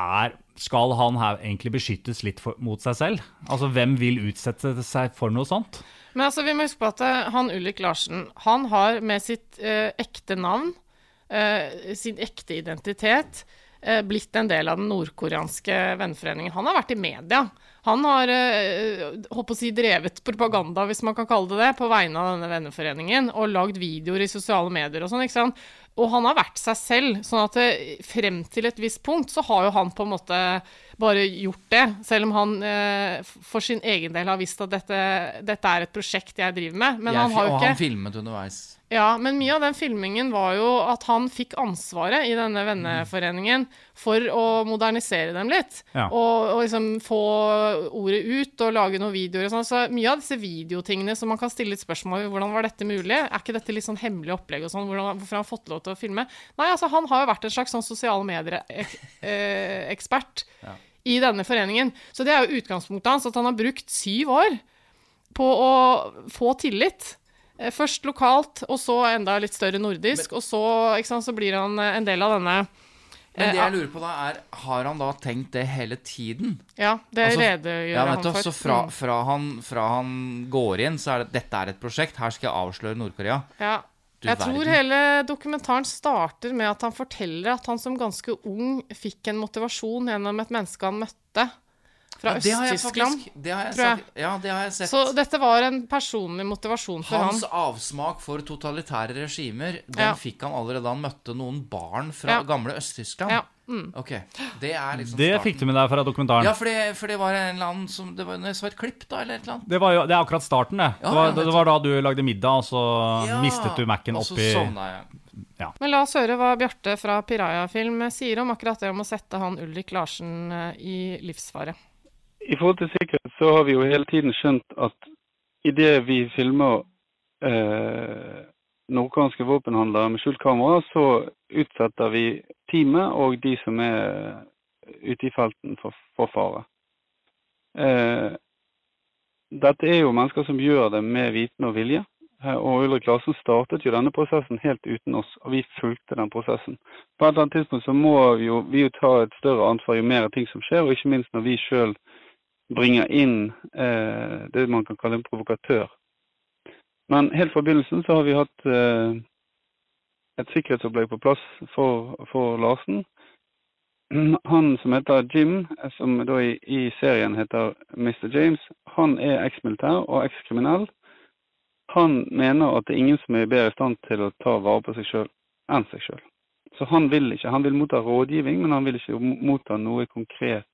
er, Skal han her egentlig beskyttes litt for, mot seg selv? Altså, hvem vil utsette seg for noe sånt? Men altså, vi må huske på at eh, han Ulrik Larsen, han har med sitt eh, ekte navn, eh, sin ekte identitet, blitt en del av den nordkoreanske venneforeningen. Han har vært i media. Han har eh, holdt å si drevet propaganda, hvis man kan kalle det det, på vegne av denne venneforeningen, og lagd videoer i sosiale medier og sånn, ikke sant. Og han har vært seg selv, sånn at eh, frem til et visst punkt så har jo han på en måte bare gjort det, selv om han eh, for sin egen del har visst at dette, dette er et prosjekt jeg driver med. Men Jeg han har jo ikke og han filmet underveis. Ja, men mye av den filmingen var jo at han fikk ansvaret i denne venneforeningen for å modernisere dem litt. Ja. Og, og liksom få ordet ut og lage noen videoer og sånn. Så mye av disse videotingene som man kan stille litt spørsmål ved hvordan var dette mulig, er ikke dette litt sånn hemmelig opplegg og sånn, hvordan, hvorfor har han fått lov til å filme? Nei, altså han har jo vært en slags sånn sosiale medier-ekspert i denne foreningen. Så det er jo utgangspunktet hans, at han har brukt syv år på å få tillit. Eh, Først lokalt, og så enda litt større nordisk, og så, sant, så blir han eh, en del av denne Men det Eh, jeg lurer på da, er Har han da tenkt det hele tiden? Ja, det Altså, redegjør Ja, han for. Så fra, Mm. fra, han, fra han går inn, så er det dette er et prosjekt. Her skal jeg avsløre Nord-Korea. Ja. Du Jeg tror hele dokumentaren starter med at han forteller at han som ganske ung fikk en motivasjon gjennom et menneske han møtte fra Ja, det har jeg Øst-Tyskland. faktisk- Det har jeg, jeg. ja, det har jeg sett. Så dette var en personlig motivasjon for Hans han. avsmak for totalitære regimer, den Ja. fikk han allerede da han møtte noen barn fra Ja. gamle Øst-Tyskland. Ja. Mm. Ok, Det er liksom Det starten. fikk du med deg fra dokumentaren. Ja, for det, for det var en eller annen som det var, Jeg så et klipp, da, eller et eller annet. Det, var jo, det er akkurat starten, det. Ja, det, var, ja, det var da du lagde middag, og så Ja, mistet du Mac-en Og så oppi sovna jeg. Men la oss høre hva Bjarte fra Piraya Film sier om akkurat det om å sette han Ulrik Larsen eh, i livsfare. I forhold til sikkerhet så har vi jo hele tiden skjønt at idet vi filmer eh, nordkoreanske våpenhandlere med skjult kamera, så utsetter vi teamet og de som er ute i felten for, for fare. Eh, dette er jo mennesker som gjør det med viten og vilje. Eh, Og Ulrik Larsen startet jo denne prosessen helt uten oss, og vi fulgte den prosessen. På et eller annet tidspunkt så må vi jo, vi jo ta et større ansvar jo mer ting som skjer, og ikke minst når vi sjøl bringer inn eh, det man kan kalle en provokatør. Men helt fra begynnelsen så har vi hatt eh, et sikkerhetsopplegg på plass for, for Larsen. Han som heter Jim, som da i, i serien heter Mr. James, han er eksmilitær og ekskriminell. Han mener at det er ingen som er bedre i stand til å ta vare på seg sjøl enn seg sjøl. Så han vil ikke. Han vil motta rådgivning, men han vil ikke motta noe konkret.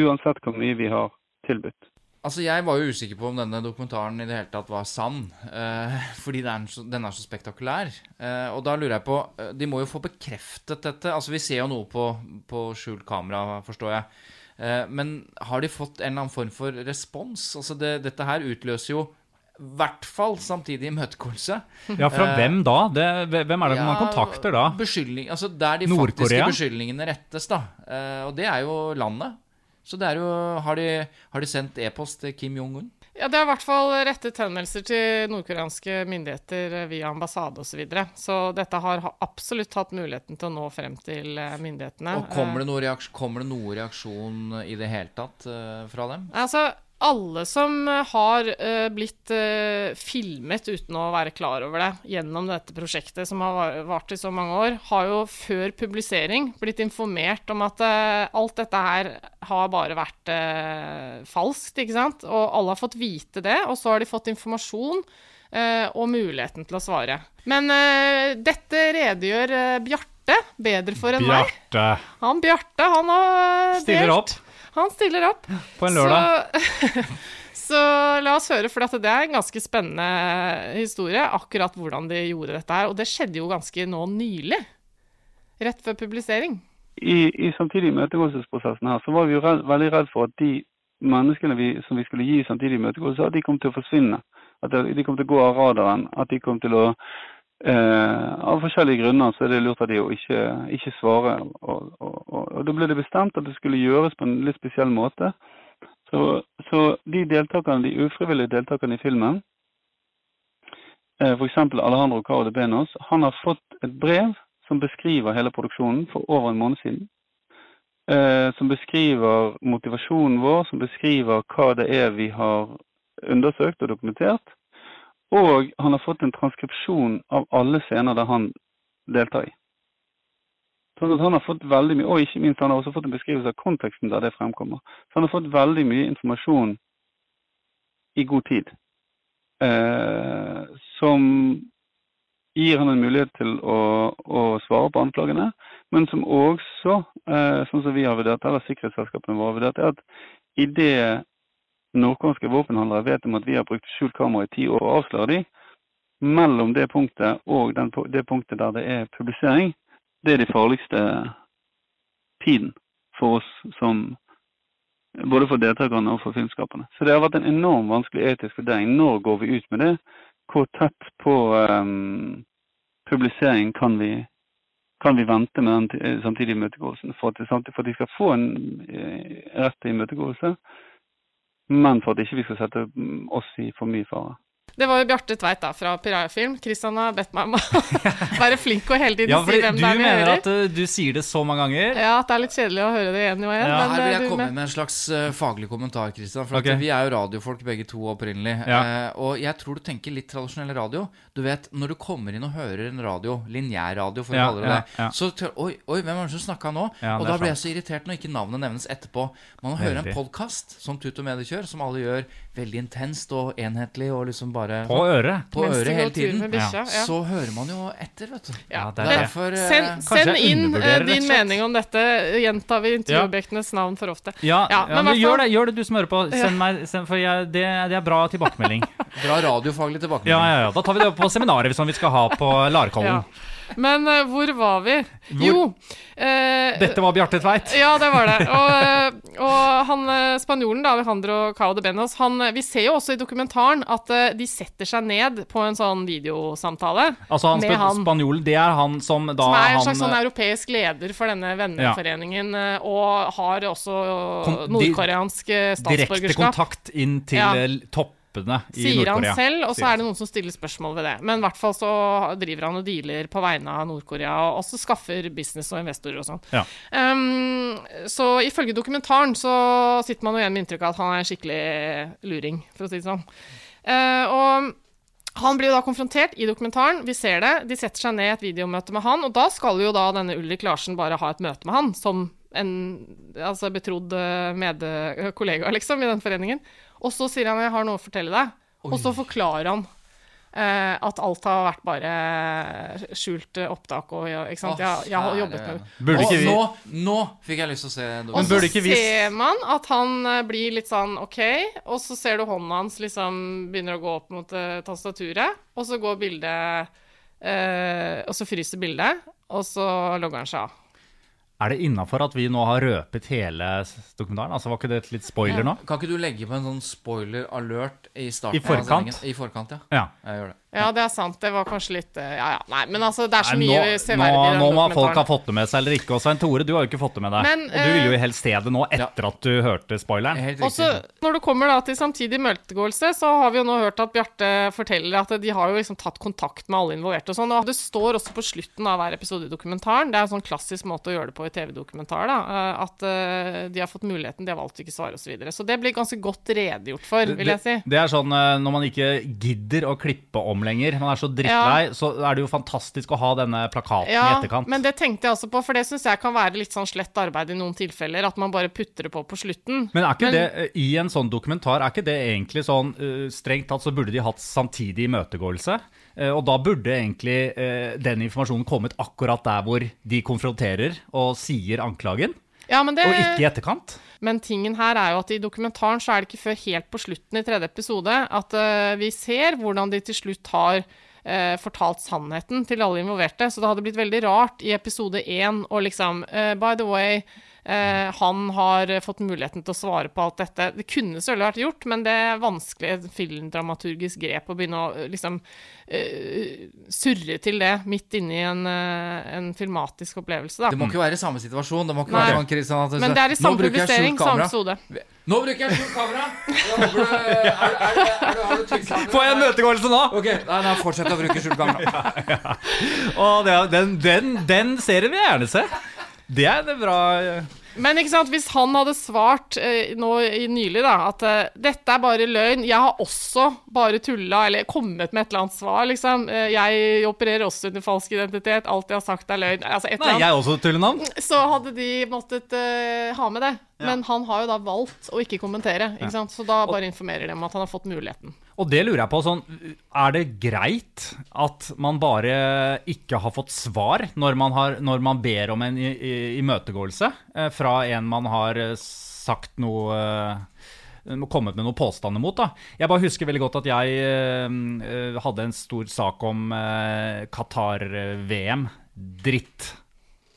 Uansett hvor mye vi har tilbudt. Altså, Jeg var jo usikker på om denne dokumentaren i det hele tatt var sann. eh, [laughs] fordi den er, så, den er så spektakulær. Eh, og da lurer jeg på eh, De må jo få bekreftet dette. Altså, Vi ser jo noe på, på skjult kamera, forstår jeg. Eh, men har de fått en eller annen form for respons? Altså, det, Dette her utløser jo i hvert fall samtidig imøtegåelse. Ja, fra Eh, hvem da? Det, hvem er det man kontakter da? Beskyldning, altså Der de faktiske beskyldningene rettes, da. Eh, og det er jo landet. Så det er jo Har de, har de sendt e-post til Kim Jong-un? Ja, Det er i hvert fall rettet henvendelser til nordkoreanske myndigheter eh, via ambassade osv. Så, videre. så dette har absolutt hatt muligheten til å nå frem til eh, myndighetene. Og kommer det, noe reaksjon, kommer det noe reaksjon i det hele tatt eh, fra dem? Eh, Altså, alle som eh, har eh, blitt eh, filmet uten å være klar over det gjennom dette prosjektet som har var- vart i så mange år, har jo før publisering blitt informert om at alt dette her har bare vært falskt, ikke sant? Og alle har fått vite det, og så har de fått informasjon og muligheten til å svare. Men dette redegjør Bjarte bedre for enn meg. Bjarte Han Bjarte, han har delt. stiller opp Han stiller opp. på en lørdag. Så, [laughs] så la oss høre, for det er en ganske spennende historie, akkurat hvordan de gjorde dette her. Og det skjedde jo ganske nå nylig. Rett før publisering. I, i samtidig imøtegåelsesprosessen her, så var vi jo redd, veldig redd for at de menneskene vi, som vi skulle gi samtidig imøtegåelse, at de kom til å forsvinne. At de de kom til å gå av radaren. At de kom til å eh, Av forskjellige grunner så er det lurt av de å ikke, ikke svare. Og, og, og, og da ble det bestemt at det skulle gjøres på en litt spesiell måte. Så, så de de ufrivillige deltakerne i filmen, eh, f.eks. Alejandro Caro de Benos, han har fått et brev som beskriver hele produksjonen for over en måned siden. Eh, som beskriver motivasjonen vår, som beskriver hva det er vi har undersøkt og dokumentert. Og han har fått en transkripsjon av alle scener der han deltar i. Sånn at han har fått veldig mye, Og ikke minst han har også fått en beskrivelse av konteksten der det fremkommer. Så han har fått veldig mye informasjon i god tid. Eh, som gir han en mulighet til å, å svare på anklagene, men som også, eh, sånn som vi har vurdert, eller sikkerhetsselskapene våre har vurdert, er at idet nordkoreanske våpenhandlere vet om at vi har brukt skjult kamera i ti år og avslører de, mellom det punktet og den, det punktet der det er publisering, det er de farligste tiden for oss som både for deltakerne og for filmskaperne. Så det har vært en enormt vanskelig etisk vurdering. Når går vi ut med det? Hvor tett på um, publisering kan vi, kan vi vente med den samtidige imøtegåelsen for at, for at de skal få en eh, rett til imøtegåelse, men for at ikke vi skal sette mm, oss i for mye fare. Det var jo Bjarte Tveit da, fra Piraya Film. Kristian har bedt meg om å [laughs] være flink og hele tiden Ja, si hvem du det er vi mener at uh, du sier det så mange ganger. Ja, at det er litt kjedelig å høre det igjen og igjen. Ja. men, Her vil eh, jeg komme med- med en slags uh, faglig kommentar, Kristian. For okay. at vi er jo radiofolk begge to opprinnelig. Ja. Uh, og jeg tror du tenker litt tradisjonell radio. Du vet, Når du kommer inn og hører en radio, lineær-radio for å kalle det det, så tør, oi, oi, hvem er det som snakka nå? Ja, og da blir jeg så irritert når ikke navnet nevnes etterpå. Man hører en podkast som Tut og Mediekjør, som alle gjør veldig intenst og enhetlig og liksom bare På øret. på øret hele tiden. bikkja, ja. Så hører man jo etter, vet du. Ja, det er er det. derfor eh, Send, Kanskje send inn eh, din mening om dette. Gjentar vi intervjuobjektenes navn for ofte. Ja, Ja, ja, men men, gjør, det, gjør det, du som hører på. Send meg, send, for jeg, det, det er bra tilbakemelding. [laughs] Bra radiofaglig tilbakemelding. Ja, ja, ja. Da tar vi det opp på seminaret som vi skal ha på Larkollen. Men uh, hvor var vi? Hvor- Jo uh, Dette var Bjarte Tveit. Ja, det var det. Og, uh, og han spanjolen, da, Alejandro Cao de Benos, han, vi ser jo også i dokumentaren at de setter seg ned på en sånn videosamtale. Altså han, Med han. Spanjolen, det er han som da Som er en han, slags sånn europeisk leder for denne venneforeningen, ja. og har også nordkoreansk statsborgerskap. direkte kontakt inn til Ja. eh, toppene i Sier han selv, og så er det noen som stiller spørsmål ved det. Men i hvert fall så driver han og dealer på vegne av Nord-Korea, og også skaffer business og investorer og sånn. Ja. Um, så ifølge dokumentaren så sitter man jo igjen med inntrykk av at han er en skikkelig luring, for å si det sånn. Uh, og han blir jo da konfrontert i dokumentaren, vi ser det. De setter seg ned i et videomøte med han, og da skal jo da denne Ulrik Larsen bare ha et møte med han, som en altså betrodd eh, medkollega, liksom, i den foreningen. Og så sier han 'jeg har noe å fortelle deg', og så forklarer han eh, at alt har vært bare skjult eh, opptak og ikke sant. Jeg, jeg har jobbet med det. Å, vi- nå, nå fikk jeg lyst til å se Og så vi- ser man at han eh, blir litt sånn OK, og så ser du hånda hans liksom begynner å gå opp mot eh, tastaturet, og så går bildet eh, Og så fryser bildet, og så logger han seg av. Er det innafor at vi nå har røpet hele dokumentaren? Altså Var ikke det et litt spoiler nå? Kan ikke du legge på en sånn spoiler alert i starten I forkant? av? I forkant, ja. Ja. Jeg gjør det. Ja, det er sant. Det var kanskje litt eh, Ja, ja. Nei, men altså, det er så Nei, mye nå, severdig nå, i den nå må folk ha fått det med seg eller ikke. Og Svein Tore, du har jo ikke fått det med deg. Men, og du ville eh, jo helst se det nå, etter at du hørte spoileren. Helt Og så når det kommer da til samtidig møtegåelse, så har vi jo nå hørt at Bjarte forteller at de har jo liksom tatt kontakt med alle involverte og sånn. Og det står også på slutten av hver episode i dokumentaren, det er en sånn klassisk måte å gjøre det på i TV-dokumentar, da, eh, at eh, de har fått muligheten, de har valgt å ikke svare osv. Så, videre. så det blir ganske godt redegjort for, vil jeg si. Det, det er sånn eh, når man ikke gidder å klippe om lenger, man er så drittlei, så er det jo fantastisk å ha denne plakaten i Ja, etterkant. men det tenkte jeg også på, for det syns jeg kan være litt sånn slett arbeid i noen tilfeller. At man bare putter det på på slutten. Men er ikke Men- det, eh, i en sånn dokumentar, er ikke det egentlig sånn eh, Strengt tatt så burde de hatt samtidig imøtegåelse. Eh, og da burde egentlig den informasjonen kommet akkurat der hvor de konfronterer og sier anklagen, Ja, men det, og ikke i etterkant. Men tingen her er jo at i dokumentaren så er det ikke før helt på slutten i tredje episode at uh, vi ser hvordan de til slutt har uh, fortalt sannheten til alle involverte. Så det hadde blitt veldig rart i episode én å liksom uh, By the way, eh, han har eh, fått muligheten til å svare på alt dette. Det kunne selvfølgelig vært gjort, men det er vanskelig filmdramaturgisk grep å begynne å eh, liksom eh, surre til det midt inni en, eh, en filmatisk opplevelse, da. Det må ikke være i samme situasjon. Det må ikke Nei. være sånn, Kristian, at Men det er i samme publisering, samme kamera». episode. Nå bruker jeg skjult kamera! Jeg håper du er, er, er, er, Har du? Får jeg en møtegåelse nå? Ok, nei, nei, fortsett å bruke skjult kamera. Og det, er- den, den, den serien vil jeg gjerne se. Det er en bra eh, Men ikke sant, hvis han hadde svart eh, nå i nylig da, at eh, dette er bare løgn, jeg har også bare tulla, eller kommet med et eller annet svar, liksom. Eh, jeg opererer også under falsk identitet, alt jeg har sagt er løgn. Altså et Nei, eller annet. jeg også tullenavn. Så hadde de måttet eh, ha med det. Men han har jo da valgt å ikke kommentere, ikke sant. Så da bare informerer de om at han har fått muligheten. Og det lurer jeg på, sånn, er det greit at man bare ikke har fått svar når man, har, når man ber om en imøtegåelse eh, fra en man har eh, sagt noe eh, kommet med noen påstander mot. da. Jeg bare husker veldig godt at jeg eh, hadde en stor sak om eh, Qatar-VM. Dritt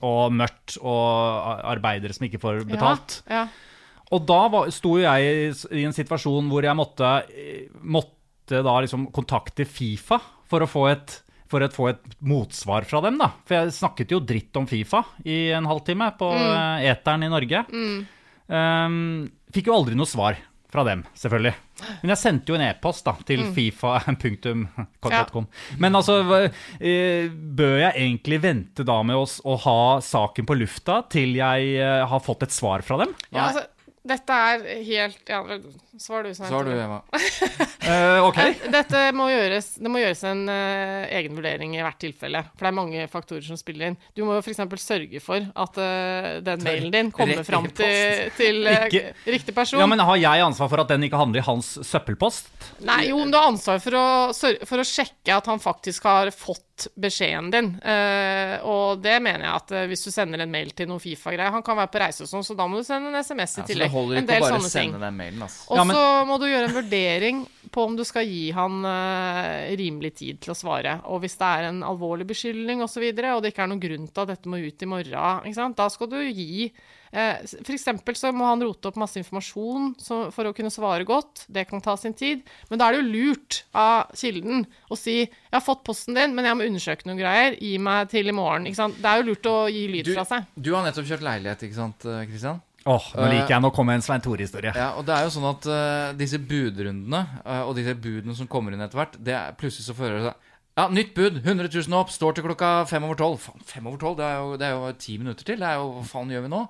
og mørkt og arbeidere som ikke får betalt. Ja, ja. Og da var, sto jo jeg i, en situasjon hvor jeg måtte, eh, måtte da liksom kontakte Fifa for å få et, for å få et motsvar fra dem, da. For jeg snakket jo dritt om Fifa i en halvtime på mm. eteren i Norge. Um, fikk jo aldri noe svar fra dem, selvfølgelig. Men jeg sendte jo en e-post da, til fifa.com. [laughs] Men altså, eh, bør jeg egentlig vente da med å, ha saken på lufta til jeg eh, har fått et svar fra dem? ja altså, dette er helt ja, Svar du, Svein. Svar du, Eva. uh, [laughs] ok. Dette må gjøres, det må gjøres en uh, egen vurdering i hvert tilfelle. For det er mange faktorer som spiller inn. Du må jo f.eks. sørge for at uh, den mailen din kommer fram til, til uh, riktig person. Ja, men Har jeg ansvar for at den ikke handler i hans søppelpost? Nei, jo, men du har ansvar for å, for å sjekke at han faktisk har fått beskjeden din. Uh, og det mener jeg at uh, hvis du sender en mail til noen Fifa-greier Han kan være på reise og sånn, så da må du sende en SMS i Ja, så det tillegg. holder en ikke å del bare sende den mailen. Altså. Og Ja, men- så må du gjøre en vurdering på om du skal gi han uh, rimelig tid til å svare. Og hvis det er en alvorlig beskyldning osv., og, så videre, og det ikke er noen grunn til at dette må ut i morgen, ikke sant? da skal du gi eh, For eksempel så må han rote opp masse informasjon for å kunne svare godt. Det kan ta sin tid. Men da er det jo lurt av kilden å si 'Jeg har fått posten din, men jeg må undersøke noen greier. Gi meg til i morgen.' Ikke sant? Det er jo lurt å gi lyd Du, fra seg. du har nettopp kjørt leilighet, ikke sant, Kristian? Åh, Åh, Nå liker jeg nå kommer en Svein Tore-historie. Ja, og det er jo sånn at uh, disse budrundene uh, og disse budene som kommer inn etter hvert, det er plutselig så fører det seg ja, nytt bud. 100 000 opp. Står til klokka fem over tolv. Faen, fem over tolv? Det er jo- ti minutter til. Det er jo Hva faen gjør vi nå?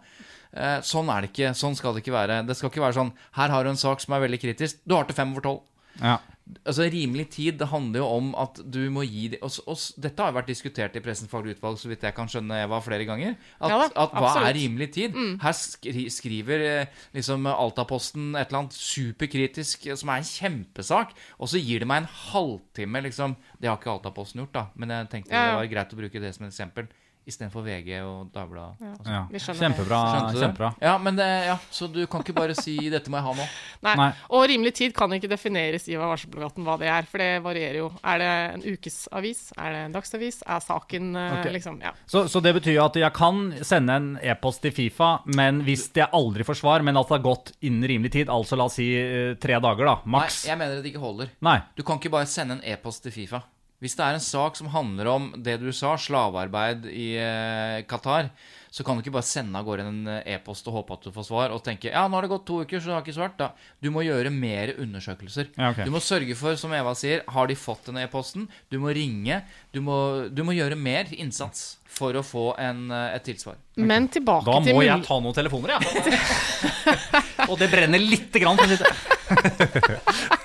Eh, sånn er det ikke. Sånn skal det ikke være. Det skal ikke være sånn Her har du en sak som er veldig kritisk. Du har til fem over tolv. Ja. Altså Rimelig tid det handler jo om at du må gi de, og, og, Dette har vært diskutert i Pressens faglige utvalg, så vidt jeg kan skjønne, Eva, flere ganger. At, Ja da, at hva. Mm. er rimelig tid? Her skri, skriver eh, liksom Altaposten et eller annet superkritisk eh, som er en kjempesak, og så gir det meg en halvtime, liksom. Det har ikke Altaposten gjort, da, men jeg tenkte Ja, ja. det var greit å bruke det som et eksempel. Istedenfor VG og Dagbladet. Ja. og sånn. Ja. Kjempebra. Kjempebra. Ja, men det, ja, Så du kan ikke bare si 'dette må jeg ha nå'? [laughs] Nei. Nei. Og rimelig tid kan ikke defineres i varselplakaten hva det er, for det varierer jo. Er det en ukesavis? Er det en dagsavis? Er saken okay. Liksom Ja. Så, så det betyr jo at jeg kan sende en e-post til Fifa, men hvis jeg aldri får svar, men at det har gått innen rimelig tid, altså la oss si eh, tre dager, da, maks. Nei, jeg mener at det ikke holder. Nei. Du kan ikke bare sende en e-post til Fifa. Hvis det er en sak som handler om det du sa, slavearbeid i eh, Qatar, så kan du ikke bare sende av gårde en eh, e-post og håpe at du får svar, og tenke ja, nå har det gått to uker, så du har ikke svart. Da. Du må gjøre mer undersøkelser. Ja, okay. Du må sørge for, som Eva sier, har de fått den e-posten? Du må ringe. Du må, du må gjøre mer innsats for å få en, eh, et tilsvar. Men tilbake til Da må til jeg ta noen telefoner, jeg. [laughs] Og det brenner lite grann. [laughs] for å si det.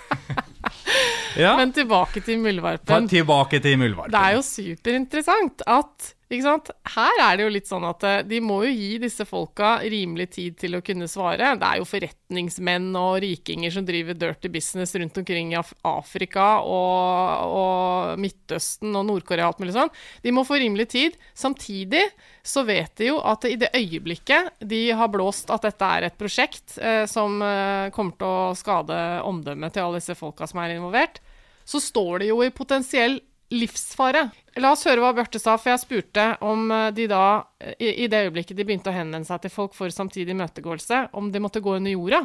Ja. Men tilbake til muldvarpen. Tilbake til muldvarpen. Det er jo superinteressant at? Her er det jo litt sånn at eh, de må jo gi disse folka rimelig tid til å kunne svare. Det er jo forretningsmenn og rikinger som driver dirty business rundt omkring i Afrika og, og Midtøsten og Nord-Korea og alt mulig sånn. De må få rimelig tid. Samtidig så vet de jo at i det øyeblikket de har blåst at dette er et prosjekt eh, som eh, kommer til å skade omdømmet til alle disse folka som er involvert, så står det jo i potensiell livsfare. La oss høre hva Bjarte sa, for jeg spurte om eh, de da, eh, i, det øyeblikket de begynte å henvende seg til folk for samtidig imøtegåelse, om de måtte gå under jorda.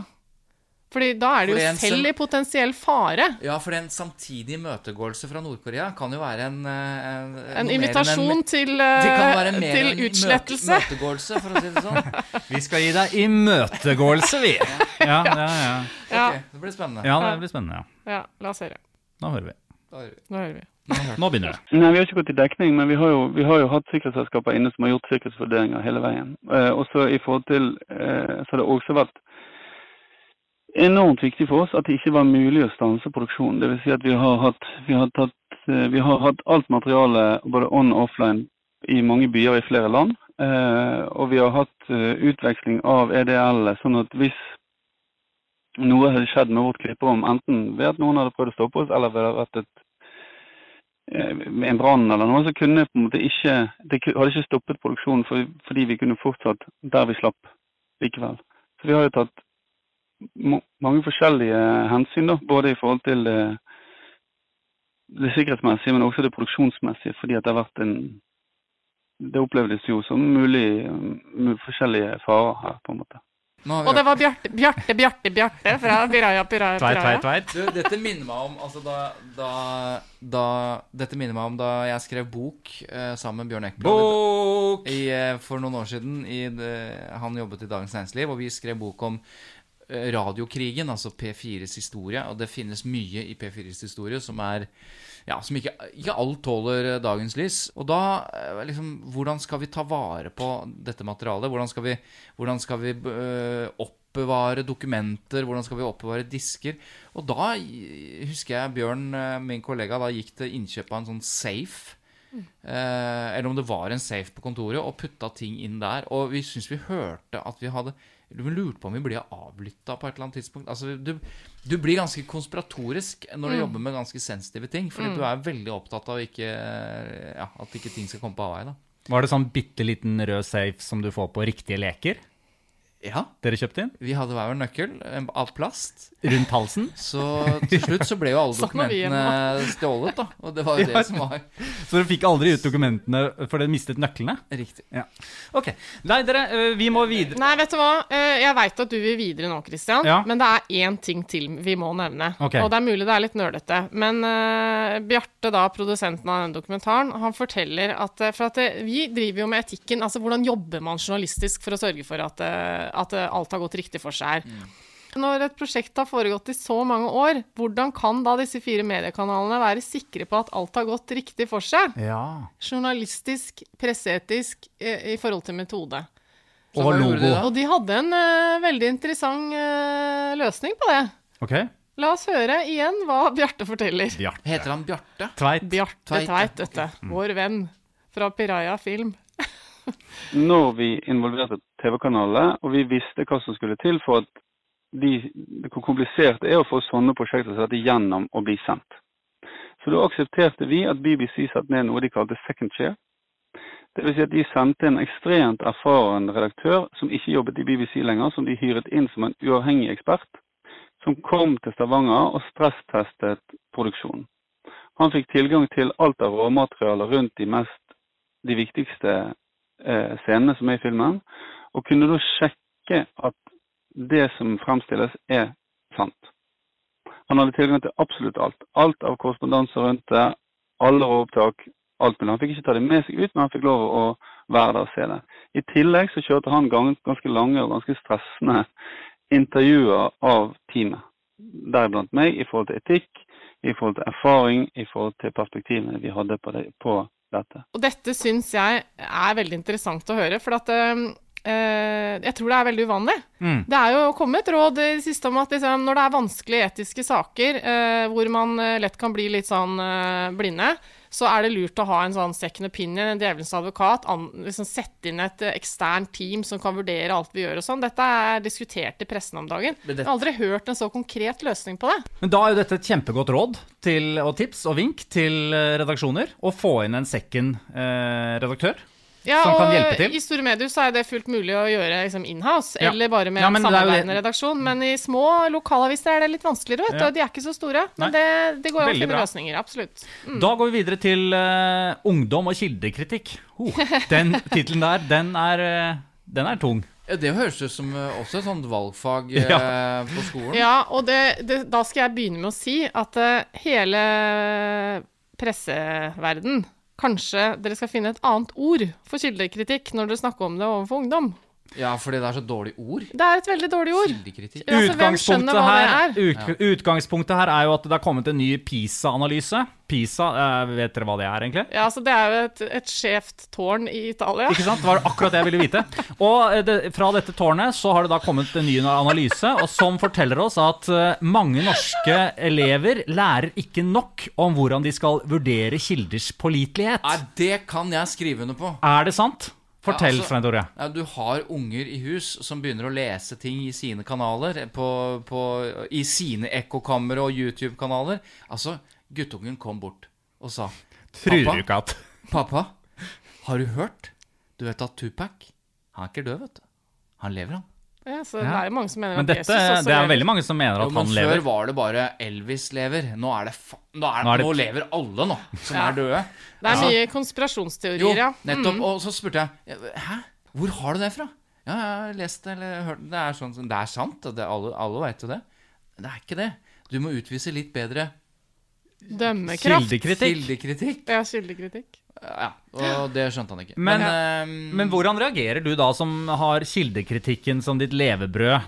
Fordi da er de jo selv i potensiell fare. Ja, for en samtidig imøtegåelse fra Nord-Korea kan jo være en eh, En, En invitasjon en, til, [laughs] Det kan eh, være mer til enn utslettelse. Møte, møtegåelse, for å si det sånn. [laughs] Vi skal gi deg imøtegåelse, vi. Ja, ja, ja. Ja. Ok, det blir spennende. ja, det blir spennende. ja. Ja, la oss høre. Nå hører vi. Da hører vi. Nå hører vi. Nå begynner det. Nei, Vi har ikke gått i dekning, men vi har jo, vi har jo hatt sikkerhetsselskaper inne som har gjort sikkerhetsvurderinger hele veien. Eh, også i forhold til, eh, så har det også vært enormt viktig for oss at det ikke var mulig å stanse produksjonen. Det vil si at vi har hatt, vi har tatt, eh, vi har hatt alt materiale både on og offline i mange byer i flere land. Eh, og vi har hatt eh, utveksling av EDL, sånn at hvis noe hadde skjedd med vårt klipperom, enten ved at noen hadde prøvd å stoppe oss, eller ved at et eh, en brann eller noe, så kunne på en måte ikke Det hadde ikke stoppet produksjonen for, fordi vi kunne fortsatt der vi slapp likevel. Så vi har jo tatt mange forskjellige hensyn, da, både i forhold til det, det sikkerhetsmessige, men også det produksjonsmessige, fordi at det har vært en Det opplevdes jo som mulig forskjellige farer her, på en måte. Og det var Bjarte, Bjarte, Bjarte, Bjarte fra Piraja Piraja. Tveit, tveit, tveit. Du, dette minner meg om altså da, da, da, Dette minner meg om da jeg skrev bok eh, sammen med Bjørn Ekblad Bok! i, eh, for noen år siden. I det, han jobbet i Dagens Næringsliv, og vi skrev bok om eh, radiokrigen, altså P4s historie. Og det finnes mye i P4s historie som er ja, som ikke, ikke alt tåler eh, dagens lys. Og da eh, liksom Hvordan skal vi ta vare på dette materialet? Hvordan skal vi, hvordan skal vi eh, oppbevare dokumenter? Hvordan skal vi oppbevare disker? Og da husker jeg Bjørn, min kollega, da gikk til innkjøp av en sånn safe. Eh, eller om det var en safe på kontoret, og putta ting inn der. Og vi syntes vi hørte at vi hadde Vi lurte på om vi ble avlytta på et eller annet tidspunkt. Altså, du, du blir ganske konspiratorisk når du jobber med ganske sensitive ting. Fordi du er veldig opptatt av ikke, ja, at ikke ting skal komme på avveie. Var det sånn bitte liten rød safe som du får på riktige leker? Ja, Dere kjøpte inn? vi hadde hver vår nøkkel eh, av plast. Rundt halsen? Så til slutt så ble jo alle [laughs] Sånn dokumentene stjålet, da. Og det var jo [laughs] det som var Så dere fikk aldri ut dokumentene for dere mistet nøklene? riktig. Ja. Ok. Nei, dere, øh, vi må videre. Nei, vet du hva? Eh, Jeg veit at du vil videre nå, Christian. Ja. Men det er én ting til vi må nevne. Okay. Og det er mulig det er litt nølete. Men uh, Bjarte, da, produsenten av den dokumentaren, han forteller at eh, For at eh, vi driver jo med etikken. Altså hvordan jobber man journalistisk for å sørge for at, eh, at eh, alt har gått riktig for seg her. Når et prosjekt har foregått i så mange år, hvordan kan da disse fire mediekanalene være sikre på at alt har gått riktig for seg? Ja. Journalistisk, presseetisk, eh, i forhold til metode. Så Og logo. de? Og de hadde en uh, veldig interessant uh, løsning på det. Ok. La oss høre igjen hva Bjarte forteller. Bjarte. Heter han Bjarte? Tveit. Bjarte Tveit. Tveit, dette. Vår venn fra Piraja Film. Når vi involverte TV-kanalene, og vi visste hva som skulle til for at de, hvor komplisert det er å få sånne prosjekter satt igjennom og bli sendt. Så da aksepterte vi at BBC satte ned noe de kalte second chair. Vil si at de sendte en ekstremt erfaren redaktør som ikke jobbet i BBC lenger, som de hyret inn som en uavhengig ekspert, som kom til Stavanger og stresstestet produksjonen. Han fikk tilgang til alt av råmaterialer rundt de, mest, de viktigste eh, scenene som er i filmen, og kunne da sjekke at det som fremstilles, er sant. Han hadde tilgang til absolutt alt. Alt av korrespondanse rundt det, alle råopptak, alt mulig. Han fikk ikke ta det med seg ut, men han fikk lov å være der og se det. I tillegg så kjørte han ganske lange og ganske stressende intervjuer av teamet. Deriblant meg i forhold til etikk, i forhold til erfaring, i forhold til perspektivene vi hadde på, det, på dette. Og dette syns jeg er veldig interessant å høre, for at øh, jeg tror det er veldig uvanlig. Mm. Det er jo kommet råd i det siste om at liksom, når det er vanskelige etiske saker øh, hvor man lett kan bli litt sånn blinde, så er det lurt å ha en sånn second opinion, en djevelens advokat. An, liksom Sette inn et eksternt team som kan vurdere alt vi gjør og sånn. Dette er diskutert i pressen om dagen. Jeg har aldri hørt en så konkret løsning på det. Men da er jo dette et kjempegodt råd til, og tips og vink til redaksjoner. Å få inn en second redaktør ja, som kan hjelpe til? I store medier så er det fullt mulig å gjøre liksom inhouse, ja. eller bare med ja, en samarbeidende redaksjon. Men i små lokalaviser er det litt vanskeligere, vet du. Ja. De er ikke så store. Men det, det, går an å finne løsninger. Absolutt. Mm. Da går vi videre til uh, ungdom og kildekritikk. Oh, [laughs] den tittelen der, den er, uh, den er tung. Det høres ut som uh, også et sånt valgfag [laughs] ja. på skolen. Ja, og det, det, da skal jeg begynne med å si at hele presseverden Kanskje dere skal finne et annet ord for kildekritikk når dere snakker om det overfor ungdom? Ja, fordi det er så dårlig ord? Det er et veldig dårlig ord. Kildekritikk. Altså, utgangspunktet, her, ut, utgangspunktet her er jo at det er kommet en ny PISA-analyse. PISA, eh, vet dere hva det er, egentlig? Ja, altså Det er jo et, et skjevt tårn i Italia. Ikke sant? Det var akkurat det jeg ville vite. Og eh, det, fra dette tårnet så har det da kommet en ny analyse og som forteller oss at uh, mange norske elever lærer ikke nok om hvordan de skal vurdere kilders pålitelighet. Nei, det kan jeg skrive under på. Er det sant? Fortell, ja, altså. Ja, du har unger i hus som begynner å lese ting i sine kanaler. På, på, I sine ekkokamre og YouTube-kanaler. Altså, guttungen kom bort og sa Pappa, [laughs] pappa, har du hørt? Du vet at Tupac Han er ikke død, vet du. Han lever, han. Ja, så ja. det er jo mange som mener Men at dette, Jesus også Det er veldig mange som mener at jo, han lever. Før var det bare Elvis lever. Nå, er det nå, er, nå, er det... nå lever alle, nå, som ja. er døde. Det er mye konspirasjonsteorier, ja. Nettopp. Mm. Og så spurte jeg Hæ? Hvor har du det fra? Ja, jeg har lest det eller hørt det. Det er, sånn, det er sant. Det, alle alle veit jo det. Det er ikke det. Du må utvise litt bedre Dømmekraft. Kildekritikk. Kildekritikk. Ja, kildekritikk. Ja, og det skjønte han ikke. Men, men, uh, men, hvordan reagerer du da, som har kildekritikken som ditt levebrød?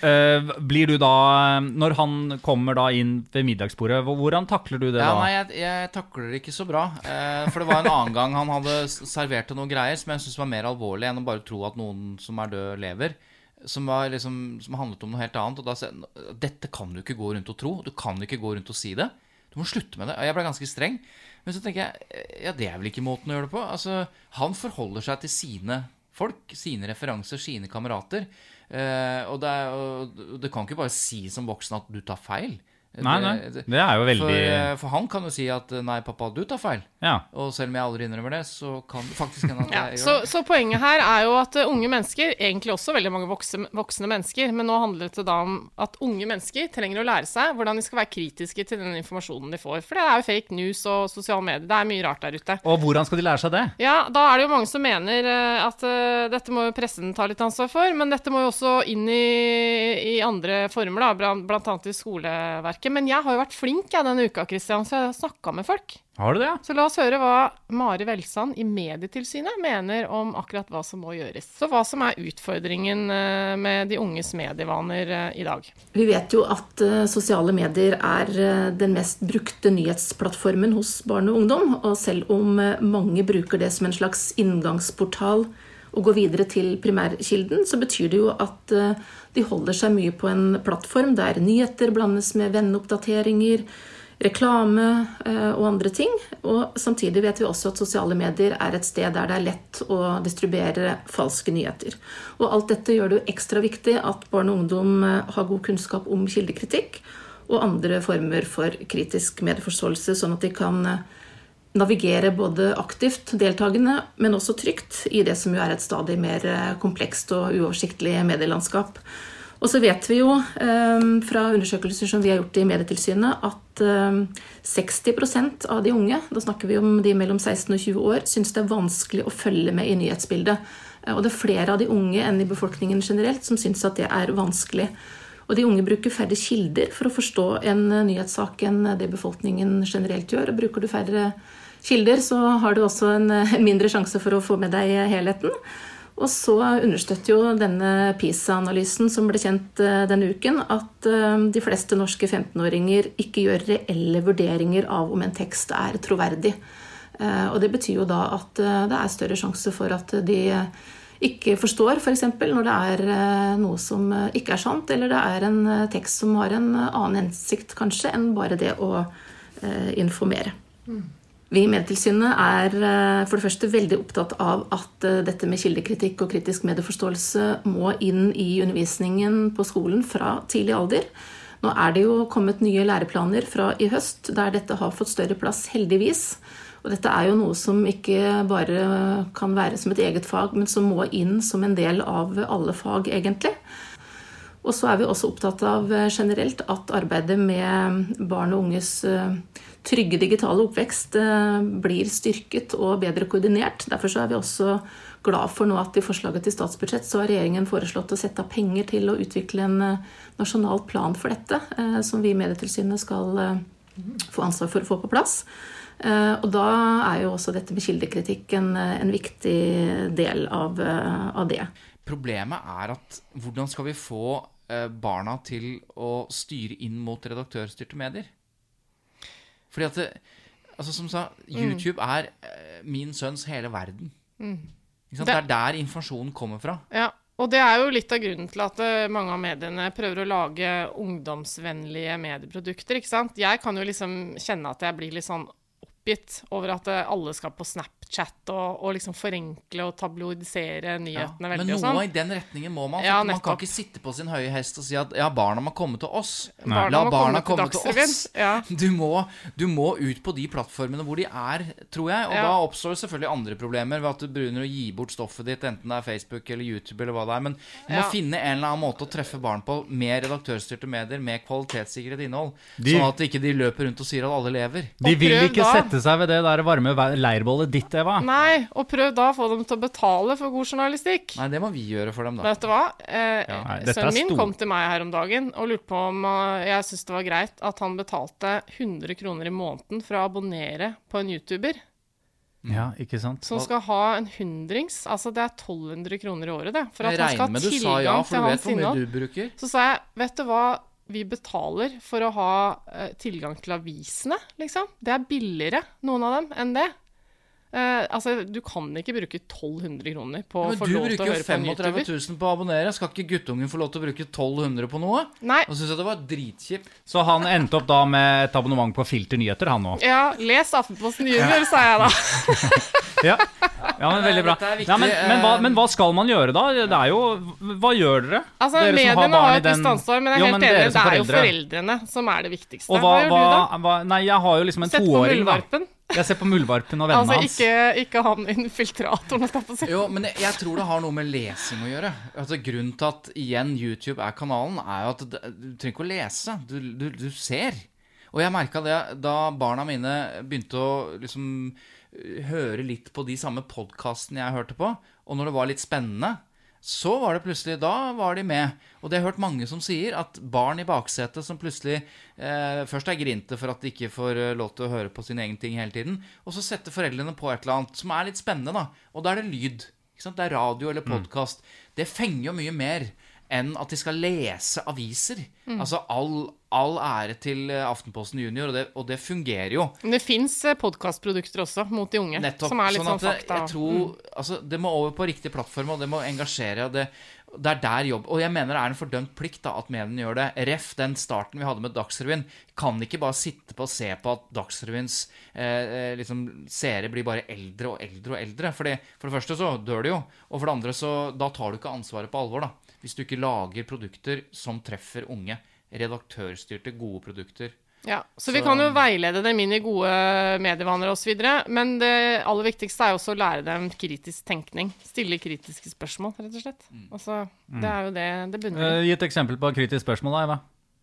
Uh, [laughs] blir du da, Når han kommer da inn ved middagsbordet, hvordan takler du det ja, da? Nei, jeg, jeg, takler det ikke så bra. Uh, for det var en annen gang han hadde servert noen greier som jeg syntes var mer alvorlig enn å bare tro at noen som er død, lever. Som, liksom, som handlet om noe helt annet. Og da sa jeg dette kan du ikke gå rundt og tro. Du kan ikke gå rundt og si det. Du må slutte med det. Og jeg ble ganske streng. Men så tenker jeg ja, det er vel ikke måten å gjøre det på. Altså, Han forholder seg til sine folk, sine referanser, sine kamerater. Eh, og, det er, og det kan ikke bare si som voksen at du tar feil. Nei, nei, det er jo veldig for, eh, for, han kan jo si at eh, 'nei, pappa, du tar feil'. Ja. Og selv om jeg aldri innrømmer det, så kan det faktisk hende at jeg ja, så, så, poenget her er jo at unge mennesker, egentlig også veldig mange voksne, voksne, mennesker, men nå handler det da om at unge mennesker trenger å lære seg hvordan de skal være kritiske til den informasjonen de får. For det er jo fake news og sosiale medier. Det er mye rart der ute. Og hvordan skal de lære seg det? Ja, da er det jo mange som mener at uh, dette må jo pressen ta litt ansvar for, men dette må jo også inn i, i andre former, da, blant annet i skoleverket ikke. Men jeg har jo vært flink jeg, denne uka, Christian, så jeg har snakka med folk. Har du det? Så la oss høre hva Mari Velsand i Medietilsynet mener om akkurat hva som må gjøres. Så hva som er utfordringen eh, med de unges medievaner eh, i dag. Vi vet jo at uh, sosiale medier er den mest brukte nyhetsplattformen hos barn og ungdom. Og selv om mange bruker det som en slags inngangsportal og går videre til primærkilden, så betyr det jo at de holder seg mye på en plattform der nyheter blandes med venneoppdateringer, reklame eh, og andre ting. Og samtidig vet vi også at sosiale medier er et sted der det er lett å distribuere falske nyheter. Og alt dette gjør det jo ekstra viktig at barn og ungdom eh, har god kunnskap om kildekritikk og andre former for kritisk medieforståelse, sånn at de kan eh, navigere både aktivt deltakende, men også trygt i det som jo er et stadig mer eh, komplekst og uoversiktlig medielandskap. Og så vet vi jo eh, fra undersøkelser som vi har gjort i Medietilsynet, at eh, 60% av de unge, da snakker vi om de mellom 16 og 20 år, syns det er vanskelig å følge med i nyhetsbildet. Eh, og det er flere av de unge enn i befolkningen generelt som syns at det er vanskelig. Og de unge bruker færre kilder for å forstå en eh, nyhetssak enn det befolkningen generelt gjør. Og bruker du færre kilder, så har du også en eh, mindre sjanse for å få med deg helheten. Og så understøtter jo denne PISA-analysen som ble kjent eh, denne uken, at eh, de fleste norske 15-åringer ikke gjør reelle vurderinger av om en tekst er troverdig. Og det betyr jo da at det er større sjanse for at de ikke forstår, f.eks. For når det er noe som ikke er sant, eller det er en tekst som har en annen hensikt kanskje enn bare det å informere. Mm. Vi i Medietilsynet er eh, for det første veldig opptatt av at eh, dette med kildekritikk og kritisk medieforståelse må inn i undervisningen på skolen fra tidlig alder. Nå er det jo kommet nye læreplaner fra i høst der dette har fått større plass, heldigvis. Og dette er jo noe som ikke bare kan være som et eget fag, men som må inn som en del av alle fag, egentlig. Og så er vi også opptatt av eh, generelt at arbeidet med barn og unges trygge digitale oppvekst eh, blir styrket og bedre koordinert. Derfor er vi også glad for nå at i forslaget til statsbudsjett så har regjeringen foreslått å sette av penger til å utvikle en eh, nasjonal plan for dette, eh, som vi i Medietilsynet skal få ansvar for å få på plass. Og da er jo også dette med kildekritikk en, en viktig del av, av, det. Problemet er at hvordan skal vi få barna til å styre inn mot redaktørstyrte medier? Fordi at det, altså Som sa, mm. YouTube er eh, min sønns hele verden. Mm. Det, det, er der informasjonen kommer fra. Ja, og det er jo litt av grunnen til at eh, mange av mediene prøver å lage ungdomsvennlige medieprodukter. ikke sant? Jeg kan jo liksom kjenne at jeg blir litt sånn oppgitt over at eh, alle skal på Snap Snapchat og, og liksom forenkle og tabloidisere nyhetene ja, veldig. Men noe sånn. i den retningen må man. Ja, man kan ikke sitte på sin høye hest og si at ja, barna må komme til oss. Nei. La barna komme, til, komme til oss. Ja. [laughs] Du, må, du, må, ut på de plattformene hvor de er, tror jeg. Og da oppstår selvfølgelig andre problemer ved at du begynner å gi bort stoffet ditt, enten det er Facebook eller YouTube eller hva det er. Men du må finne en eller annen måte å treffe barn på med redaktørstyrte medier, med kvalitetssikret innhold. De, sånn at ikke de løper rundt og sier at alle lever. De vil ikke da. sette seg ved det der varme leirbålet ditt Eva. Nei, og prøv da å få dem til å betale for god journalistikk. Nei, det må vi gjøre for dem, da. Vet du hva? Eh, ja, Sønnen min kom til meg her om dagen og lurte på om uh, jeg syntes det var greit at han betalte 100 kroner i måneden for å abonnere på en YouTuber. Ja, ikke sant? Som skal ha en hundrings. Altså det er 1200 kroner i året, det. For at han skal ha tilgang ja, til hans innhold. Så sa jeg, vet du hva vi betaler for å ha uh, tilgang til avisene, liksom? Det er billigere, noen av dem, enn det. Uh, altså, Du kan ikke bruke 1200 kroner på å få lov til å høre på en YouTuber. Du bruker jo 35 000 på å abonnere. Skal ikke guttungen få lov til å bruke 1200 på noe? Nei. Og synes jeg det var dritkjipt. Så han endte opp da med et abonnement på Filter nyheter, han òg? Ja, les Aftenposten Junior, sa jeg da. [laughs] ja. ja. men veldig bra. Ja, men, men, hva, men, hva, skal man gjøre da? Det er jo Hva gjør dere? Altså, dere Mediene har, har et visst ansvar, men jeg er helt enig. Det er jo foreldrene som er det viktigste. Og hva, hva gjør du da? nei, jeg har jo liksom en toåring, da. Jeg ser på Muldvarpen og vennene altså, ikke, ikke han infiltratoren. Jo, men jeg, jeg, tror det har noe med lesing å gjøre. Altså, grunnen til at igjen YouTube er kanalen, er jo at du trenger ikke å lese. Du, du, du ser. Og jeg merka det da barna mine begynte å liksom høre litt på de samme podkastene jeg hørte på, og når det var litt spennende så var det plutselig Da var de med. Og det har jeg hørt mange som sier, at barn i baksetet som plutselig eh, først er grinte for at de ikke får eh, lov til å høre på sin egen ting hele tiden, og så setter foreldrene på et eller annet som er litt spennende, da. Og da er det lyd. Det er radio eller podkast. Mm. Det fenger jo mye mer enn at de skal lese aviser. Mm. Altså all, all, ære til eh, Aftenposten Junior, og det, og det fungerer jo. Men det fins eh, podkastprodukter også mot de unge. Nettopp. Som er litt sånn, sånn fakta. Jeg tror, mm. altså, det må over på riktig plattform, og det må engasjere. og det det er der jobb Og jeg mener det er en fordømt plikt da, at mediene gjør det. Ref, den starten vi hadde med Dagsrevyen. Kan ikke bare sitte på og se på at Dagsrevyens eh, eh liksom, seere blir bare eldre og eldre og eldre. Fordi, for det første så dør de jo, og for det andre så da tar du ikke ansvaret på alvor. da hvis du ikke lager produkter som treffer unge. Redaktørstyrte, gode produkter. Ja, Så vi kan jo veilede dem inn i gode medievaner osv. Men det aller viktigste er jo også å lære dem kritisk tenkning. Stille kritiske spørsmål, rett og slett. Altså, det er jo det det bunner i. Eh, Gi et eksempel på kritisk spørsmål, da, Eva.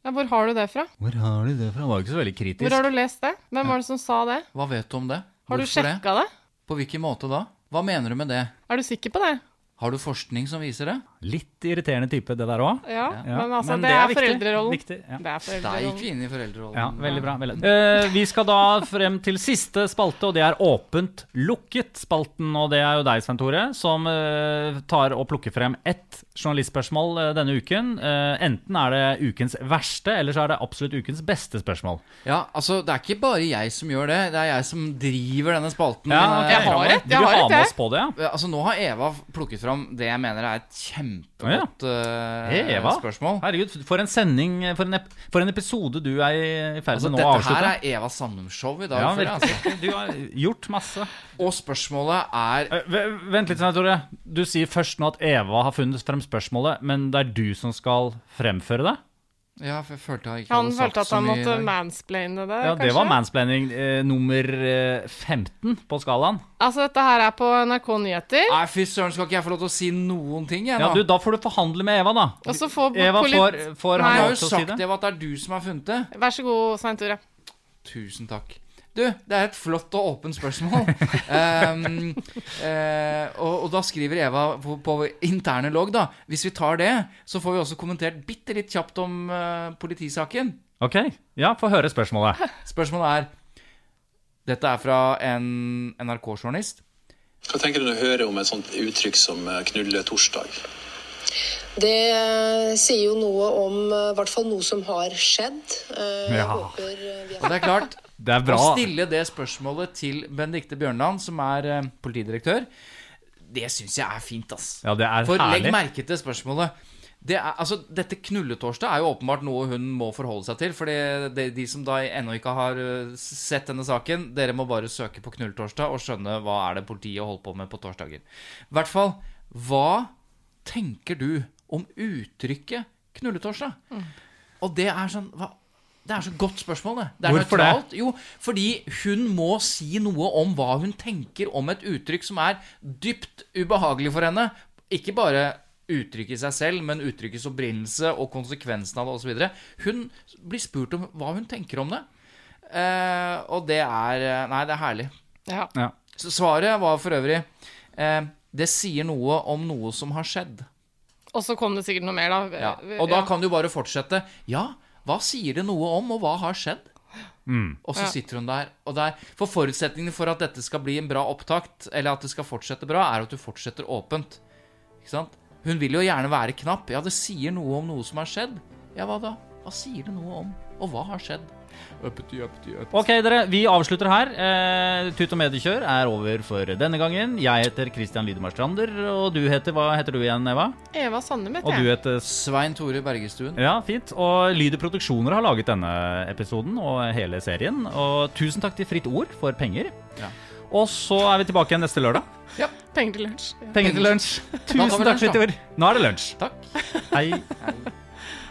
Ja, hvor har du det fra? Hvor har du det fra? Det var jo ikke så veldig kritisk. Hvor har du lest det? Hvem var det som sa det? Hva vet du om det? Har du sjekka det? det? På hvilken måte da? Hva mener du med det? Er du sikker på det? Har du forskning som viser det? Litt irriterende type, det der òg. Ja, Ja, men altså, men det, det er er foreldrerollen. Viktig, ja. Det er Der gikk vi inn i foreldrerollen. Ja, veldig bra. Veldig. Uh, vi skal da frem til siste spalte, og det er Åpent lukket-spalten. Og det er jo deg, Svein Tore, som uh, tar og plukker frem ett journalistspørsmål uh, denne uken. Eh, enten er det ukens verste, eller så er det absolutt ukens beste spørsmål. Ja, altså, det er ikke bare jeg som gjør det. Det er jeg som driver denne spalten. Ja, okay. ok. Jeg har rett et, Du jeg har ha et, jeg. oss på det, ja? Ja, Altså, nå har Eva plukket fram det jeg mener er et kjempegodt eh, Eva? spørsmål. Herregud, for en sending, for en, for en episode du er i ferd Altså, med nå å dette her er Eva Sandum-show i dag. Ja, jeg, altså. Du har gjort masse. Og spørsmålet er uh, Vent litt, Tore. Du sier først nå at Eva har funnet frem spørsmålet, men det er du som skal fremføre det? Ja, for jeg følte jeg ikke Han hadde sagt følte at så han mye måtte mansplaine det, Ja, kanskje? det var mansplaining eh, nummer eh, 15 på skalaen. Altså, dette her er på NRK Nyheter. Nei, fy søren, skal ikke jeg få lov til å si noen ting, jeg, Ja, du, Da får du forhandle med Eva, da. Og så får Eva får, får Nei. han Jeg har lov jo til å si sagt. Eva, at det er du som har funnet det. Vær så god, Svein Tore. Tusen takk. Du, det er et flott og åpent spørsmål. um, [laughs] uh, og, og da skriver Eva på, på interne logg, da. Hvis vi tar det, så får vi også kommentert bitte litt kjapt om uh, politisaken. Ok, ja, få høre spørsmålet. [laughs] Spørsmålet er Dette er fra en NRK-journalist. Hva tenker du når du hører om et sånt uttrykk som 'knulle torsdag'? Det eh, sier jo noe om eh, i hvert fall noe som har skjedd. Eh, Jeg Ja. håper vi har... Og det er klart Det er Å stille det spørsmålet til Benedicte Bjørnland, som er eh, politidirektør, det syns jeg er fint, ass. Ja, det er For legg merke til spørsmålet. Det er, altså, dette knulletorsdag er jo åpenbart noe hun må forholde seg til. For de, de som da ennå ikke har uh, sett denne saken, dere må bare søke på knulletorsdag og skjønne hva er det politiet holder på med på torsdager. I hvert fall, hva tenker du om uttrykket knulletorsdag? Mm. Og det er sånn hva, Det er så godt spørsmål, det. det er Hvorfor det? Jo, fordi hun må si noe om hva hun tenker om et uttrykk som er dypt ubehagelig for henne. Ikke bare uttrykket i seg selv, men uttrykkets opprinnelse og konsekvensen av det osv. Hun blir spurt om hva hun tenker om det. Eh, og det er eh, Nei, det er herlig. Ja. Ja. Så svaret var for øvrig eh, Det sier noe om noe som har skjedd. Og så kom det sikkert noe mer, da. Ja. Og da kan du bare fortsette. Ja, hva sier det noe om, og hva har skjedd? Og så Ja. sitter hun der. Og der For forutsetningen for at dette skal bli en bra opptakt, eller at det skal fortsette bra, er at du fortsetter åpent. Ikke sant? Hun vil jo gjerne være knapp. Ja, det sier noe om noe som har skjedd. Ja, hva da? Hva sier det noe om? Og hva har skjedd? Uppety, uppety, uppety. Ok, dere, vi avslutter her. Eh, Tut og mediekjør er over for denne gangen. Jeg heter Christian Lydemar Strander, og du heter Hva heter du igjen, Eva? Eva Sandum Og du heter Svein Tore Bergestuen. Ja, fint. Og Lyder Produksjoner har laget denne episoden og hele serien. Og tusen takk til Fritt Ord for penger. Ja. Og så er vi tilbake igjen neste lørdag. Ja. Penger til lunsj. Ja. Penger til lunsj. Tusen takk, lunsj, Fritt. Ord. Nå er det lunsj. Takk. Hei. [laughs]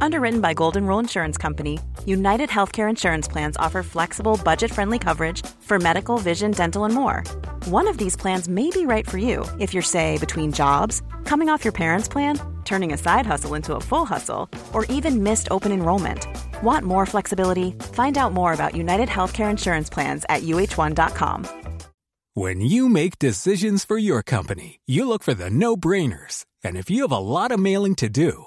Underwritten by Golden Rule Insurance Company, United Healthcare Insurance Plans offer flexible, budget friendly coverage for medical, vision, dental, and more. One of these plans may be right for you if you're, say, between jobs, coming off your parents' plan, turning a side hustle into a full hustle, or even missed open enrollment. Want more flexibility? Find out more about United Healthcare Insurance Plans at uh1.com. When you make decisions for your company, you look for the no brainers. And if you have a lot of mailing to do,